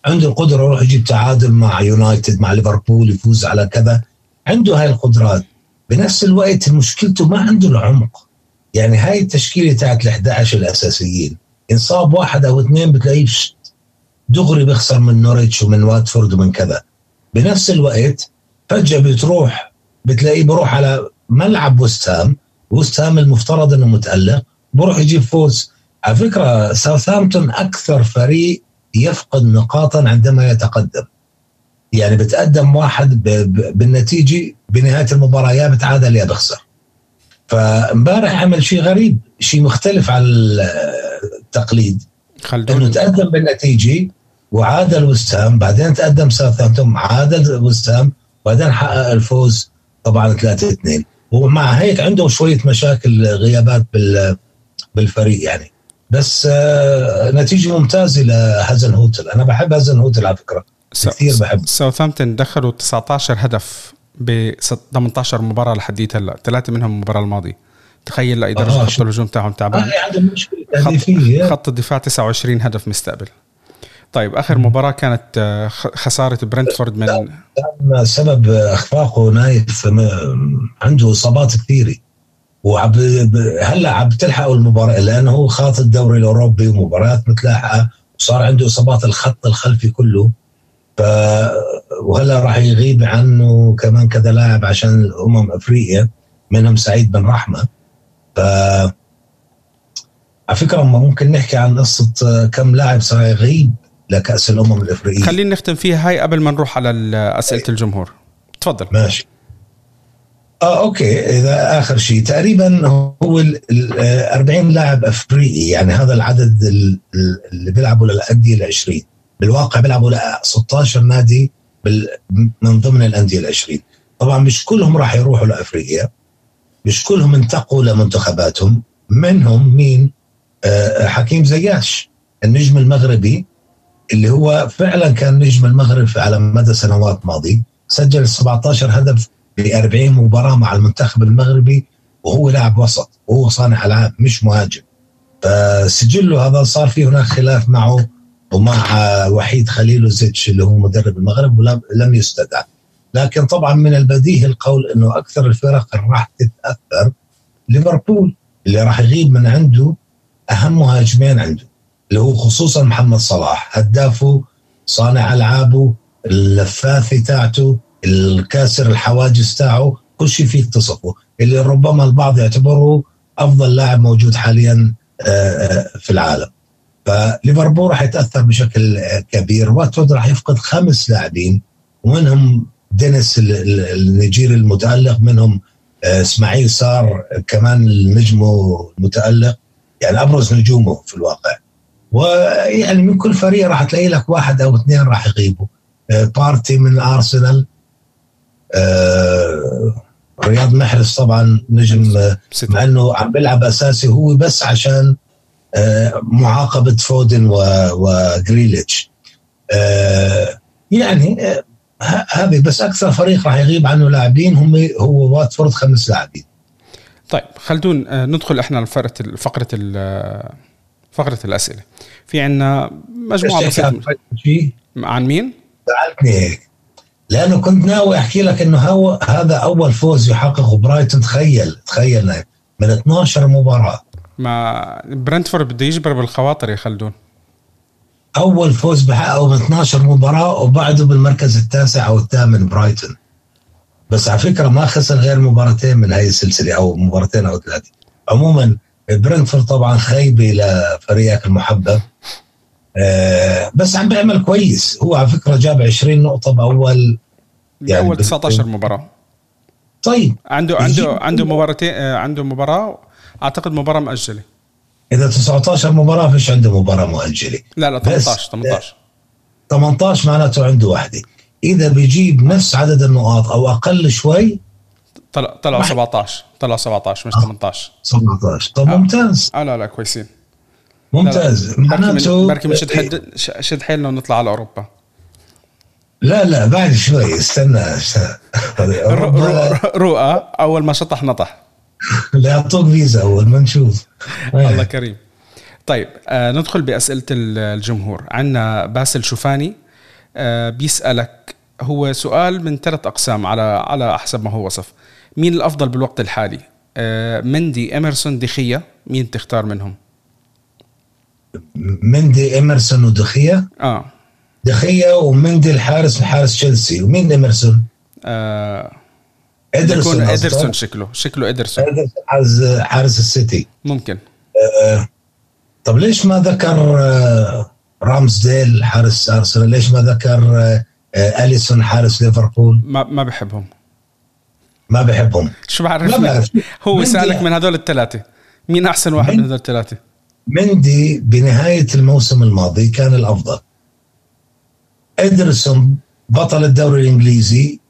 عنده القدرة يروح يجيب تعادل مع يونايتد مع ليفربول يفوز على كذا. عنده هاي القدرات. بنفس الوقت مشكلته ما عنده العمق. يعني هاي التشكيلة تاعت ال 11 الاساسيين انصاب واحد أو اثنين بتلاقيه دغري بيخسر من نوريتش ومن واتفورد ومن كذا. بنفس الوقت فجأة بتروح بتلاقيه بروح على ملعب وستهام وستهام المفترض إنه متألق. بروح يجيب فوز. على فكرة ساوثهامبتون أكثر فريق يفقد نقاطا عندما يتقدم. يعني بتقدم واحد بالنتيجة بنهاية المباراة يا بتعادل يا بخسر. فامبارح عمل شيء غريب شيء مختلف عن التقليد. إنه تقدم بالنتيجة وعادل وستهام بعدين تقدم ساوثهامبتون عادل وستهام بعدين حقق الفوز طبعا 3 2 ومع هيك عنده شوية مشاكل غيابات بالفريق يعني. بس آه، نتيجة ممتازة لهازن هوتل. أنا بحب هازن هوتل على فكرة. كثير بحب. ساوثامبتون دخلوا 19 هدف ب 18 مباراة لحديت هلا ثلاثة منهم المباراة الماضية. تخيل لاي درجه آه خط الهجوم تاعهم تعبان. آه عندهم مشكلة. خط, خط الدفاع 29 هدف مستقبل. طيب آخر مباراة كانت آه، خسارة برنتفورد من كان سبب إخفاقه نايف عنده إصابات كثيرة. وعب هلأ عم تلحقوا المباراة لأنه هو خاط الدوري الأوروبي ومباريات متلاحقة وصار عنده إصابات الخط الخلفي كله. ف وهلا راح يغيب عنه كمان كذا لاعب عشان أمم أفريقيا منهم سعيد بن رحمة. ف على فكرة ممكن نحكي عن قصة كم لاعب صار يغيب لكأس الأمم الأفريقية. خلينا نختم فيها هاي قبل ما نروح على أسئلة الجمهور. تفضل. ماشي. آه أوكي. إذا آخر شيء تقريبا هو ال 40 لاعب أفريقي يعني هذا العدد اللي بيلعبوا للأندية ال 20 بالواقع بيلعبوا ل 16 نادي من ضمن الأندية ال 20 طبعا مش كلهم راح يروحوا لأفريقيا. مش كلهم انتقوا لمنتخباتهم. منهم مين؟ آه حكيم زياش النجم المغربي اللي هو فعلا كان نجم المغرب على مدى سنوات ماضيه سجل 17 هدف ب 40 مباراة مع المنتخب المغربي وهو لاعب وسط وهو صانع ألعاب مش مهاجم. فسجله هذا صار في هناك خلاف معه. ومع وحيد خليلوزيتش اللي هو مدرب المغرب ولم يستدعى. لكن طبعا من البديهي القول إنه أكثر الفرق راح تتأثر ليفربول اللي راح يغيب من عنده أهم مهاجمين عنده اللي هو خصوصا محمد صلاح. هدافه صانع ألعابه اللفاثه تاعته الكاسر الحواجز تاعه كل شيء فيه تصفه اللي ربما البعض يعتبره أفضل لاعب موجود حاليا آه، آه، في العالم. فليفربول راح يتأثر بشكل كبير واتفورد راح يفقد خمس لاعبين ومنهم دينيس النيجيري المتألق منهم آه، إسماعيل صار كمان النجم المتألق. يعني أبرز نجومه في الواقع. ويعني من كل فريق راح تلاقي لك واحد أو اثنين راح يغيبوا. بارتي من أرسنال. آه رياض محرز طبعا نجم مع إنه عم بيلعب أساسي هو بس عشان معاقبة فودن وجريليتش يعني هذه بس أكثر فريق راح يغيب عنه لاعبين هم هو واتفورد خمس لاعبين. طيب خلدون ندخل إحنا لفقره فقرة فقرة الأسئلة. في عندنا مجموعة بسيطة. عن مين؟ سالتني هيك. لأنه كنت ناوي أحكي لك إنه هو هذا أول فوز يحققه برايتون تخيل تخيل من 12 مباراة. ما برنتفورد بده يجبر بالخواطر يا خلدون. أول فوز بحققه من 12 مباراة وبعده بالمركز التاسع أو الثامن برايتون. بس على فكرة ما خسر غير مباراتين من هاي السلسلة أو مباراتين أو ثلاثة. عموما برنتفورد طبعا خيبه لفريقك المحبب آه بس عم بيعمل كويس. هو على فكرة جاب 20 نقطة بأول. يعني أول 19 مباراة. طيب. عنده عنده عنده مباراتين عنده مباراة أعتقد مباراة مؤجلة. إذا 19 مباراة فيش عنده مباراة مؤجلة. لا لا 18 18 18 معناته عنده واحدة إذا بيجيب نفس عدد النقاط أو أقل شوي طلع طلعوا 17 طلعوا 17 مش 18 17 طب آه. ممتاز. آه لا لا كويسين. ممتاز. معناته بركي مش شد شد حيلنا ونطلع على أوروبا. لا لا بعد شوي. استنى, استنى. رؤى أول ما شطح نطح. لا يعطوك فيزا أول ما نشوف. الله كريم. طيب آه ندخل بأسئلة الجمهور. عندنا باسل شوفاني آه بيسألك هو سؤال من ثلاث أقسام على على حسب ما هو وصف. مين الأفضل بالوقت الحالي؟ آه مندي إيدرسون دي خيا مين تختار منهم؟ مندي إيدرسون ودي خيا؟ آه. دي خيا ومندي الحارس حارس تشيلسي. ومين إيدرسون آه إدرسون إدرسون شكله شكله إدرسون. حارس حارس السيتي ممكن. آه طب ليش ما ذكر آه رامزديل حارس أرسنال؟ ليش ما ذكر آه أليسون حارس ليفربول؟ ما ما بحبهم. ما بحبهم. شو بعرف؟ هو سالك من هذول الثلاثة. مين أحسن واحد من هذول الثلاثة؟ مندي بنهاية الموسم الماضي كان الأفضل. إدرسون بطل الدوري الإنجليزي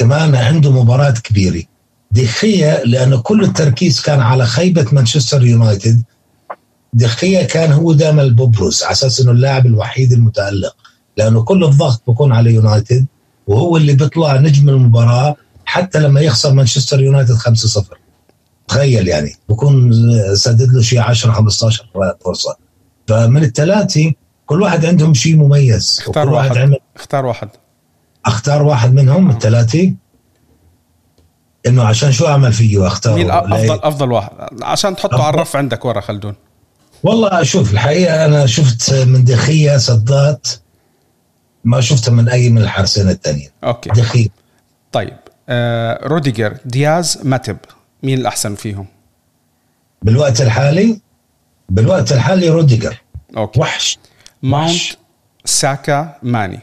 كمان عنده مباراة كبيرة. دخية لأنه كل التركيز كان على خيبة مانشستر يونايتد. دخية كان هو دائما الببرز على أساس أنه اللاعب الوحيد المتألق. لأنه كل الضغط بيكون على يونايتد وهو اللي بيطلع نجم المباراة حتى لما يخسر مانشستر يونايتد 5-0 تخيل يعني بكون سدد له شيء 10 15 فرصة. فمن الثلاثة كل واحد عندهم شيء مميز اختار واحد, واحد. عمل اختار واحد. أختار واحد منهم الثلاثه إنه عشان شو أعمل فيه اختار مين افضل أفضل واحد؟ عشان تحطه على الرف عندك ورا خلدون. والله شوف الحقيقة أنا شفت من دي خيا صدات ما شفتها من أي من الحارسين الثانيين okay. دي خيا طيب آه روديجر دياز ماتيب مين الأحسن فيهم؟ بالوقت الحالي؟ بالوقت الحالي روديجر. okay. وحش. ماونت ساكا ماني.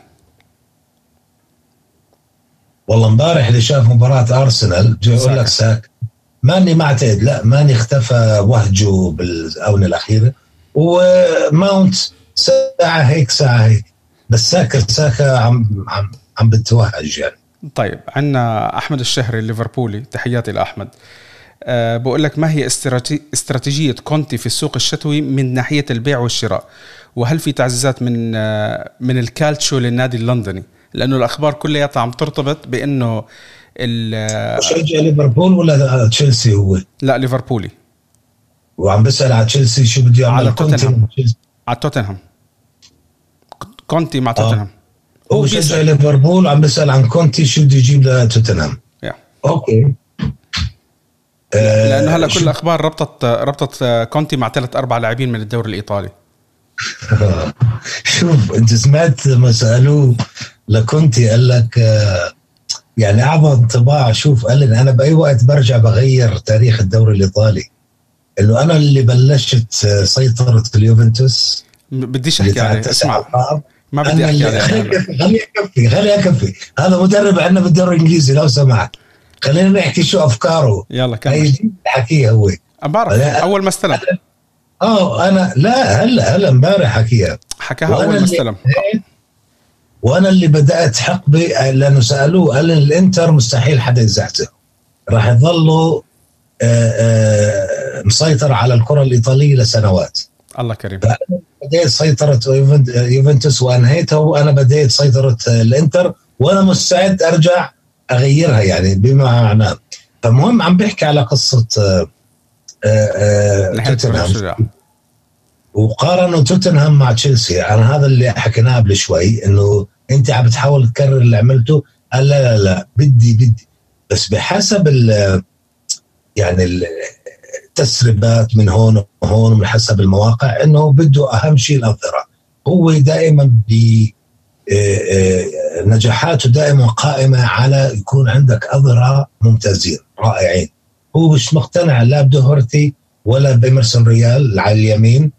والله امبارح اللي شاف مباراة أرسنال بده يقول لك ساكا. ماني معتاد لا ماني اختفى وهجه بالآونة الأخيرة. وماونت ساعة هيك ساعة هيك. بس ساكا ساكا عم عم عم بتوهج يعني. طيب عندنا أحمد الشهري الليفربولي. تحياتي لأحمد. أه بقول لك ما هي استراتيجية كونتي في السوق الشتوي من ناحية البيع والشراء؟ وهل في تعزيزات من من الكالتشو للنادي اللندني؟ لأنه الأخبار كلياتها عم ترتبط بأنه مشجع ليفربول ولا تشيلسي هو؟ لا ليفربولي. وعم بسأل على تشيلسي شو بده يعمل. على توتنهام. على توتنهام. كونتي مع توتنهام. هو مشجع ليفربول وعم بسال عن كونتي شو بده يجيب لتوتنهام. Yeah. okay. لأنه هلا كل الأخبار ربطت ربطت كونتي مع ثلاث أربع لاعبين من الدوري الإيطالي. شوف انت سمعت لما سألوه لكونتي قال لك يعني أعظم انطباع شوف قال لي أنا بأي وقت برجع بغير تاريخ الدوري الإيطالي. إنه أنا اللي بلشت سيطرة اليوفنتوس. بديش أحكي عليه اسمع. ما بدي أحكي عليه. خليني أكفي خليني أكفي هذا مدرب عندنا بالدوري الإنجليزي لو سمحت. خلينا نحكي شو أفكاره. يلا كمل. هي حكيه هو؟ بعرف. أول ما استلم. آه أنا لا هلا هلا امبارح حكيها. حكاها أول ما استلم. وأنا اللي بدأت حقبه لأنه سألوه قال الإنتر مستحيل حدا يزعزعه راح يظلوا آه، آه، مسيطر على الكرة الإيطالية لسنوات. الله كريم. بديت سيطرة يوفنتوس وانهيتها وأنا بديت سيطرة الإنتر. وأنا مستعد أرجع أغيرها يعني بما معناه. فمهم عم بحكي على قصة توتنهام. وقارنوا توتنهام مع تشيلسي. أنا هذا اللي حكيناه قبل شوي إنه أنت عم بتحاول تكرر اللي عملته. قال لا لا لا بدي بدي. بس بحسب ال يعني التسريبات من هون وهون من حسب المواقع إنه بده أهم شيء الاظهره هو دائما ب آه، آه، نجاحاته دائما قائمة على يكون عندك أظهرة ممتازين رائعين. هو مش مقتنع لا بدوهرتي ولا بإيمرسون رويال على اليمين.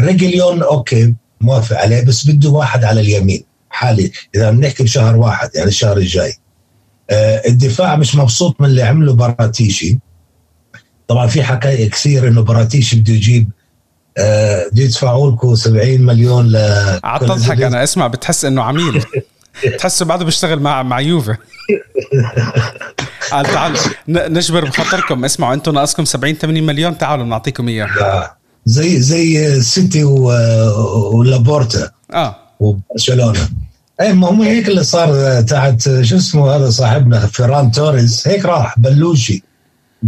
ريجيلون okay موافق عليه بس بده واحد على اليمين. حالي إذا بنحكي بشهر واحد يعني الشهر الجاي. آه الدفاع مش مبسوط من اللي عمله براتيشي. طبعا في حكاية كثير إنه براتيشي بده يجيب آه بده يدفعوا لكم 70 مليون ل قعدت اضحك أنا اسمع بتحس إنه عميل. تحسه بعده بيشتغل مع مع يوفا قال تعال نجبر بخاطركم. اسمعوا أنتم ناقصكم 70 80 مليون. تعالوا بنعطيكم إياه. زي زي سيتي ولابورتا آه. وبرشلونة. اي ما هم هيك اللي صار تحت شو اسمه هذا صاحبنا فيران توريس هيك راح بلوشي.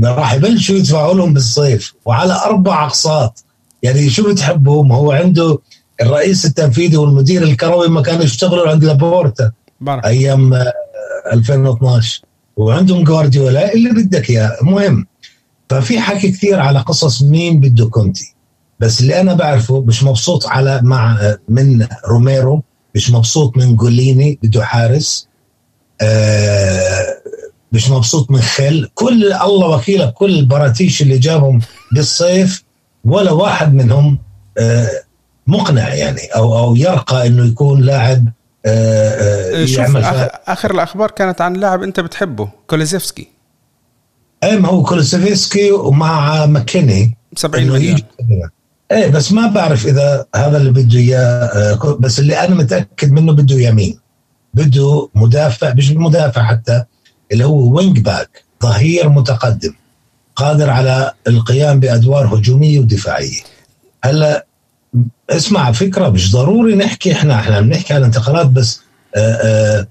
راح يبلشوا يدفعوا لهم بالصيف وعلى أربع أقساط. يعني شو بتحبهم؟ هو عنده الرئيس التنفيذي والمدير الكروي ما كانوا يشتغلوا عند لابورتا بارك. أيام 2012 وعندهم جوارديولا اللي بدك إياه؟ المهم ففي حكي كثير على قصص مين بده كونتي. بس اللي أنا بعرفه مش مبسوط على مع من روميرو مش مبسوط من جوليني بده حارس آه مش مبسوط من خل كل الله وكيلك كل باراتيتشي اللي جابهم بالصيف ولا واحد منهم آه مقنع يعني أو أو يرقى إنه يكون لاعب آه, يعمل آخر, آخر الأخبار كانت عن لاعب أنت بتحبه كولوسيفسكي. أي ما هو كولوسيفسكي ومع ماكيني. 70 مليون. إيه بس ما بعرف إذا هذا اللي بده إياه آه، بس اللي أنا متأكد منه بده يمين. بده مدافع مش مدافع حتى اللي هو wing back ظهير متقدم قادر على القيام بأدوار هجومية ودفاعية. هلأ اسمع فكرة مش ضروري نحكي إحنا إحنا بنحكي على انتقالات بس آه، آآ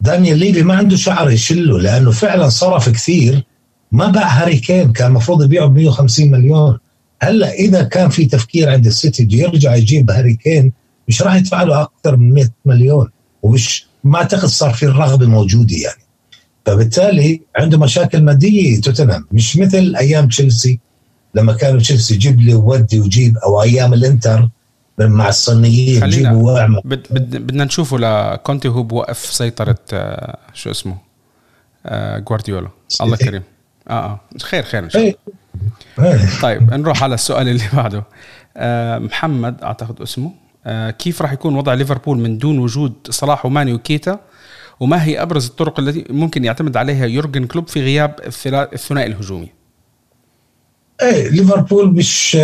دانيال ليفي ما عنده شعر يشله لأنه فعلا صرف كثير ما باع هاري كين كان المفروض يبيعه ب 150 مليون. هلا إذا كان في تفكير عند السيتي بده يرجع يجيب هاري كين مش راح يدفع له أكثر من 100 مليون ومش ما أعتقد صار في الرغبة موجودة يعني. فبالتالي عنده مشاكل مادية توتنهام. مش مثل أيام تشيلسي لما كانوا تشيلسي جيب لي وودي وجيب أو أيام الإنتر مع الصينيين جيبوا واعمل. بدنا نشوفه لكونتي هو بوقف سيطرة آه، شو اسمه آه جوارديولا. الله كريم. آه آه. خير خير إن شاء الله. طيب نروح على السؤال اللي بعده. آه محمد أعتقد اسمه. آه كيف راح يكون وضع ليفربول من دون وجود صلاح وماني وكيتا؟ وما هي أبرز الطرق التي ممكن يعتمد عليها يورجن كلوب في غياب الثنائي الهجومي؟ إيه ليفربول مش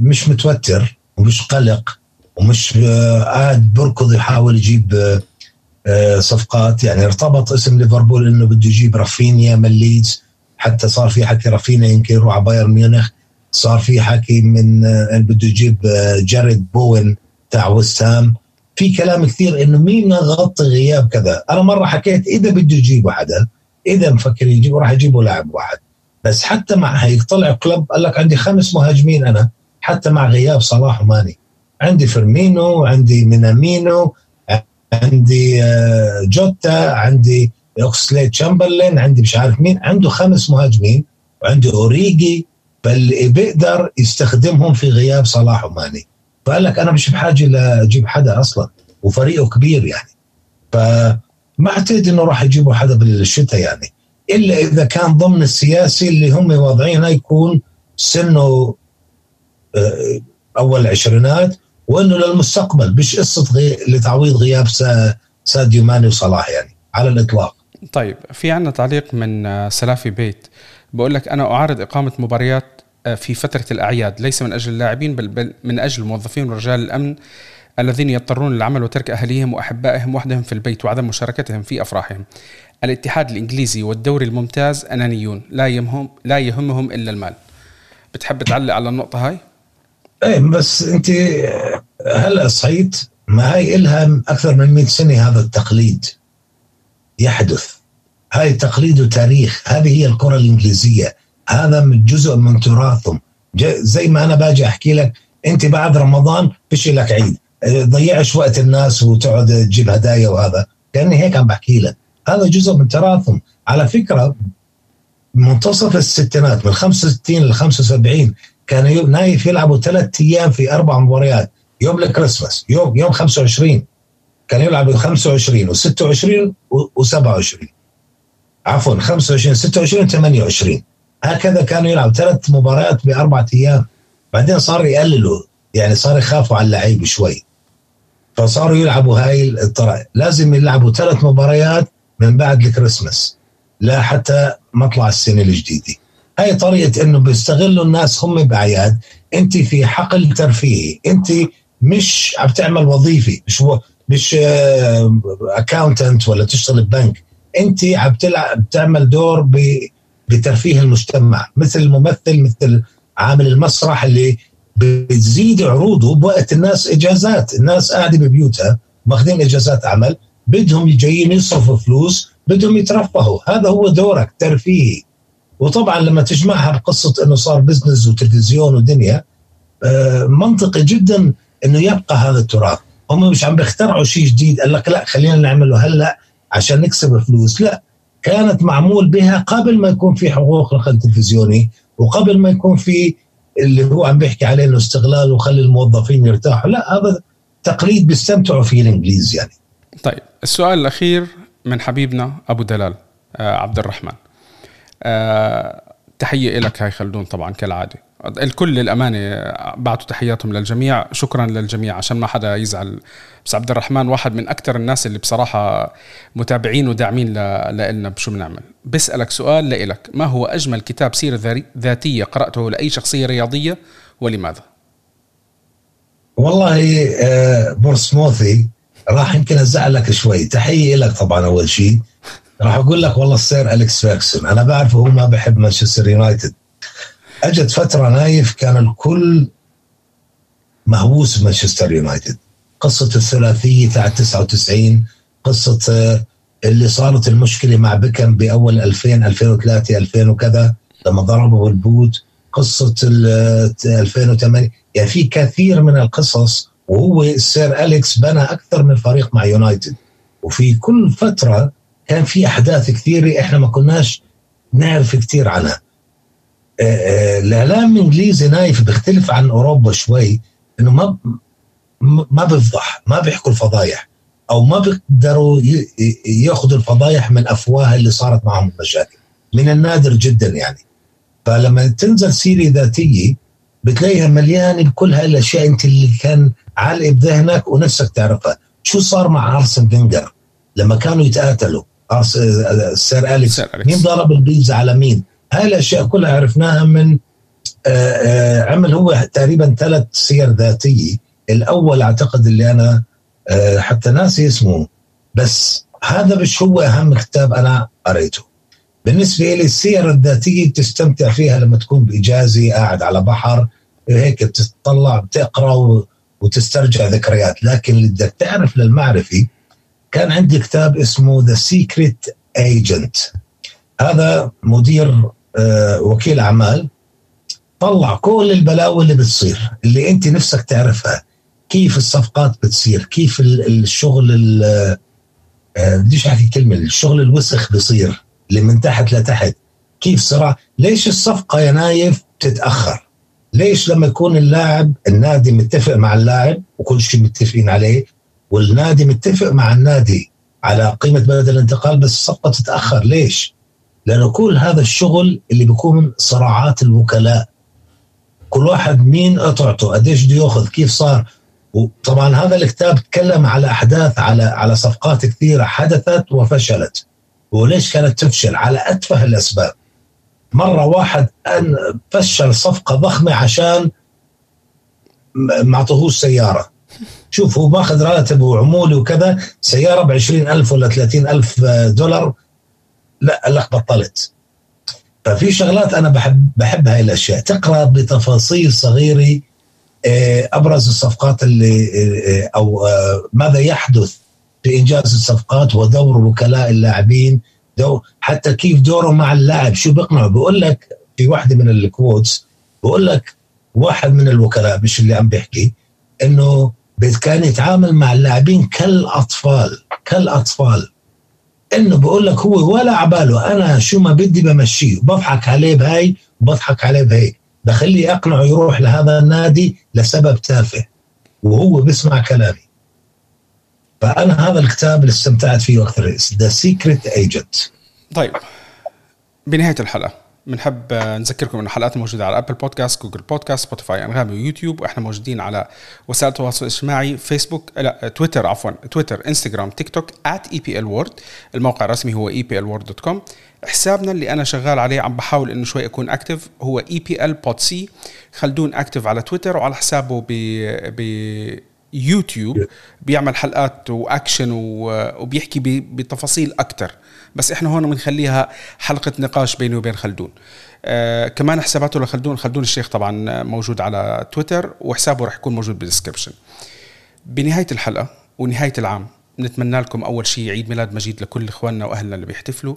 مش متوتر ومش قلق ومش قاعد بركض يحاول يجيب آه، صفقات. يعني ارتبط اسم ليفربول إنه بده يجيب رافينيا من ليدز حتى صار في حكي رافينيا يمكن يروح على بايرن ميونخ. صار في حكي من آه، بده يجيب آه، جاريد بوين تاع وست هام في كلام كثير إنه مين يغطي غياب كذا. أنا مرة حكيت إذا بده يجيبوا حدا إذا مفكر يجيبوا راح يجيبوا لاعب واحد. بس حتى مع هيك طلع كلوب قال لك عندي خمس مهاجمين أنا. حتى مع غياب صلاح وماني. عندي فيرمينو عندي مينامينو عندي آه، جوتا عندي أوكسليد تشامبرلين عندي مش عارف مين عنده خمس مهاجمين وعنده أوريجي فاللي بيقدر يستخدمهم في غياب صلاح وماني. فقال لك أنا مش بحاجة لاجيب حدا أصلا وفريقه كبير يعني. فما اعتقد إنه راح يجيبوا حدا بالشتاء يعني. إلا إذا كان ضمن السياسي اللي هم واضعينه يكون سنه آه، أول العشرينات وإنه للمستقبل مش قصة غي... لتعويض غياب ساديو ماني وصلاح يعني على الإطلاق. طيب في عندنا تعليق من آه، سلافي بيت. بقول لك أنا أعارض إقامة مباريات آه، في فترة الأعياد ليس من أجل اللاعبين بل من أجل الموظفين ورجال الأمن الذين يضطرون للعمل وترك اهاليهم وأحبائهم وحدهم في البيت وعدم مشاركتهم في أفراحهم. الاتحاد الإنجليزي والدوري الممتاز أنانيون لا يهمهم لا يهمهم إلا المال. بتحب تعلق على النقطة هاي؟ إيه بس أنت هلا صحيت؟ ما هي إلها أكثر من 100 سنة هذا التقليد يحدث. هاي تقليد وتاريخ. هذه هي الكرة الإنجليزية. هذا من جزء من تراثهم. زي ما أنا باجي أحكي لك أنت بعد رمضان فيش لك عيد. ضيعش وقت الناس وتقعد تجيب هدايا وهذا. كأني هيك عم بحكي لك. هذا جزء من تراثهم. على فكرة منتصف الستينات من 65 ل 75 كان نايف يلعبوا ثلاث أيام في أربع مباريات. يوم الكريسماس يوم يوم 25 كان يلعبوا 25 و26 و27 عفوا 25 26 28 هكذا كانوا يلعبوا ثلاث مباريات باربع أيام. بعدين صار يقللوا يعني صار يخافوا على اللعيب شوي. فصاروا يلعبوا هاي الطرق لازم يلعبوا ثلاث مباريات من بعد الكريسماس لا حتى مطلع السنة الجديدة. هاي طريقة إنه بيستغلوا الناس هم باعياد أنت في حقل ترفيهي. أنت مش عم تعمل وظيفة مش مش اكاونتنت ولا تشتغل ببنك. انت عم بتعمل دور بترفيه المجتمع مثل الممثل مثل عامل المسرح اللي بتزيد عروضه بوقت الناس إجازات الناس قاعدة ببيوتها ماخذين إجازات عمل بدهم جايين يصرفوا فلوس بدهم يترفهوا هذا هو دورك ترفيهي وطبعا لما تجمعها بقصة إنه صار بزنس وتلفزيون ودنيا آه، منطقي جدا إنه يبقى هذا التراث. هم مش عم بيخترعوا شيء جديد قال لك لا خلينا نعمله هلأ عشان نكسب فلوس لا كانت معمول بها قبل ما يكون في حقوق نقل تلفزيوني وقبل ما يكون في اللي هو عم بيحكي عليه إنه استغلال وخلي الموظفين يرتاحوا. لا هذا تقليد بيستمتعوا فيه الإنجليز يعني. طيب السؤال الأخير من حبيبنا أبو دلال آه عبد الرحمن. آه تحية لك هاي خلدون طبعا كالعادة. الكل للأمانة بعتوا تحياتهم للجميع. شكرا للجميع عشان ما حدا يزعل. بس عبد الرحمن واحد من أكثر الناس اللي بصراحة متابعين وداعمين لنا بشو بنعمل. بسألك سؤال لإلك. ما هو أجمل كتاب سيرة ذاتية قرأته لأي شخصية رياضية ولماذا؟ والله آه، بورسموثي راح يمكن ازعلك شوي. تحية لك طبعا أول شيء. راح أقول لك والله السير أليكس فيرجسون أنا بعرفه هو ما بحب مانشستر يونايتد. اجت فترة نايف كان الكل مهووس بمانشستر يونايتد. قصة الثلاثية تاع 99 قصة آه، اللي صارت المشكلة مع بيكهام بأول 2000 2003 2000 وكذا لما ضربوا بالبوت قصة 2008 يعني في كثير من القصص وهو السير أليكس بنى أكثر من فريق مع يونايتد. وفي كل فترة كان في أحداث كثيرة إحنا ما كناش نعرف كثير عنها. آه، آه، الاعلام الانجليزي نايف بيختلف عن أوروبا شوي إنه ما ما بيفضح ما بيحكوا الفضايح أو ما بيقدروا ياخذوا الفضايح من أفواه اللي صارت معهم المشاكل من النادر جدا يعني. فلما تنزل سيره ذاتية بتلاقيها مليانة بكل هاي الاشياء أنت اللي كان عالق بذهنك ونفسك تعرفها. شو صار مع أرسن فينجر لما كانوا يتقاتلوا؟ سير أليكس. مين ضرب البيتزا على مين؟ هاي الأشياء كلها عرفناها من آه، آه، عمل هو تقريبا ثلاث سير ذاتية. الأول أعتقد اللي أنا آه، حتى ناسي اسمه. بس هذا مش هو أهم كتاب أنا قريته. بالنسبة لي السير الذاتية بتستمتع فيها لما تكون بإجازة قاعد على بحر هيك بتطلع بتقرأ وتسترجع ذكريات. لكن اللي بدك تعرف للمعرفة كان عندي كتاب اسمه The Secret Agent هذا مدير وكيل أعمال طلع كل البلاوي اللي بتصير اللي أنت نفسك تعرفها. كيف الصفقات بتصير؟ كيف الشغل آه، بديش أحكي كلمة الشغل الوسخ بيصير اللي من تحت لتحت. كيف صراع ليش الصفقة يا نايف تتاخر ليش لما يكون اللاعب النادي متفق مع اللاعب وكل شيء متفقين عليه والنادي متفق مع النادي على قيمة بدل الانتقال بس الصفقة تتاخر ليش؟ لأنه كل هذا الشغل اللي بيكون صراعات الوكلاء. كل واحد مين قطعته قديش بده ياخذ كيف صار. وطبعا هذا الكتاب تكلم على أحداث على على صفقات كثيرة حدثت وفشلت. وليش كانت تفشل؟ على أتفه الأسباب. مرة واحد أن فشل صفقة ضخمة عشان ما أعطوهوش سيارة. شوف هو ماخذ راتب وعمولي وكذا سيارة ب ألف ولا ألف دولار. لا قال لك بطلت ففي شغلات أنا بحب بحب هاي الأشياء. تقرأ بتفاصيل صغيرة آه، أبرز الصفقات اللي آه، أو آه، ماذا يحدث في إنجاز الصفقات ودور وكلاء اللاعبين دور حتى كيف دوره مع اللاعب. شو بيقنعه بقول لك في واحدة من الكوتس بقول لك واحد من الوكلاء مش اللي عم بيحكي إنه كان يتعامل مع اللاعبين كالأطفال كالأطفال. انه بقول لك هو ولا عباله. أنا شو ما بدي بمشيه. بضحك عليه بهاي وبضحك عليه بهي بخليه اقنعه يروح لهذا النادي لسبب تافه. وهو بيسمع كلامي. فأنا هذا الكتاب اللي استمتعت فيه أكثر The Secret Agent طيب. بنهاية الحلقة. بنحب نذكركم ان الحلقات موجودة على ابل بودكاست جوجل بودكاست سبوتيفاي أنغامي ويوتيوب. وإحنا موجودين على وسائل التواصل الاجتماعي فيسبوك لا تويتر عفوا تويتر انستغرام تيك توك EPL World الموقع الرسمي هو epl.word.com حسابنا اللي أنا شغال عليه عم بحاول إنه شوي أكون active هو EPL Pod سي خلدون active على تويتر وعلى حسابه ب ب يوتيوب بيعمل حلقات واكشن وبيحكي بتفاصيل أكثر بس إحنا هون بنخليها حلقة نقاش بيني وبين خلدون. آه كمان حساباته لخلدون خلدون الشيخ طبعا موجود على تويتر وحسابه رح يكون موجود بالدسكربشن بنهاية الحلقة ونهاية العام نتمنى لكم أول شيء عيد ميلاد مجيد لكل إخواننا وأهلنا اللي بيحتفلوا.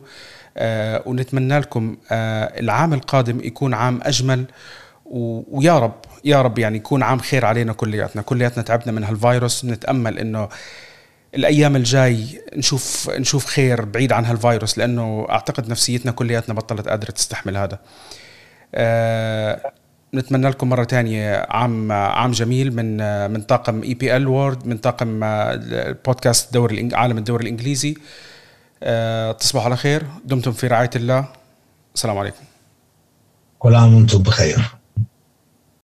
آه ونتمنى لكم آه العام القادم يكون عام أجمل ويا رب يا رب يعني يكون عام خير علينا كلياتنا. كلياتنا تعبنا من هالفيروس نتأمل إنه الأيام الجاي نشوف نشوف خير بعيد عن هالفيروس لأنه أعتقد نفسيتنا كلياتنا بطلت قادرة تستحمل هذا. أه نتمنى لكم مرة ثانية عام عام جميل من من طاقم اي بي ال وورد من طاقم بودكاست دوري عالم الدوري الإنجليزي. أه تصبحوا على خير. دمتم في رعاية الله. السلام عليكم. كل عام وأنتم بخير.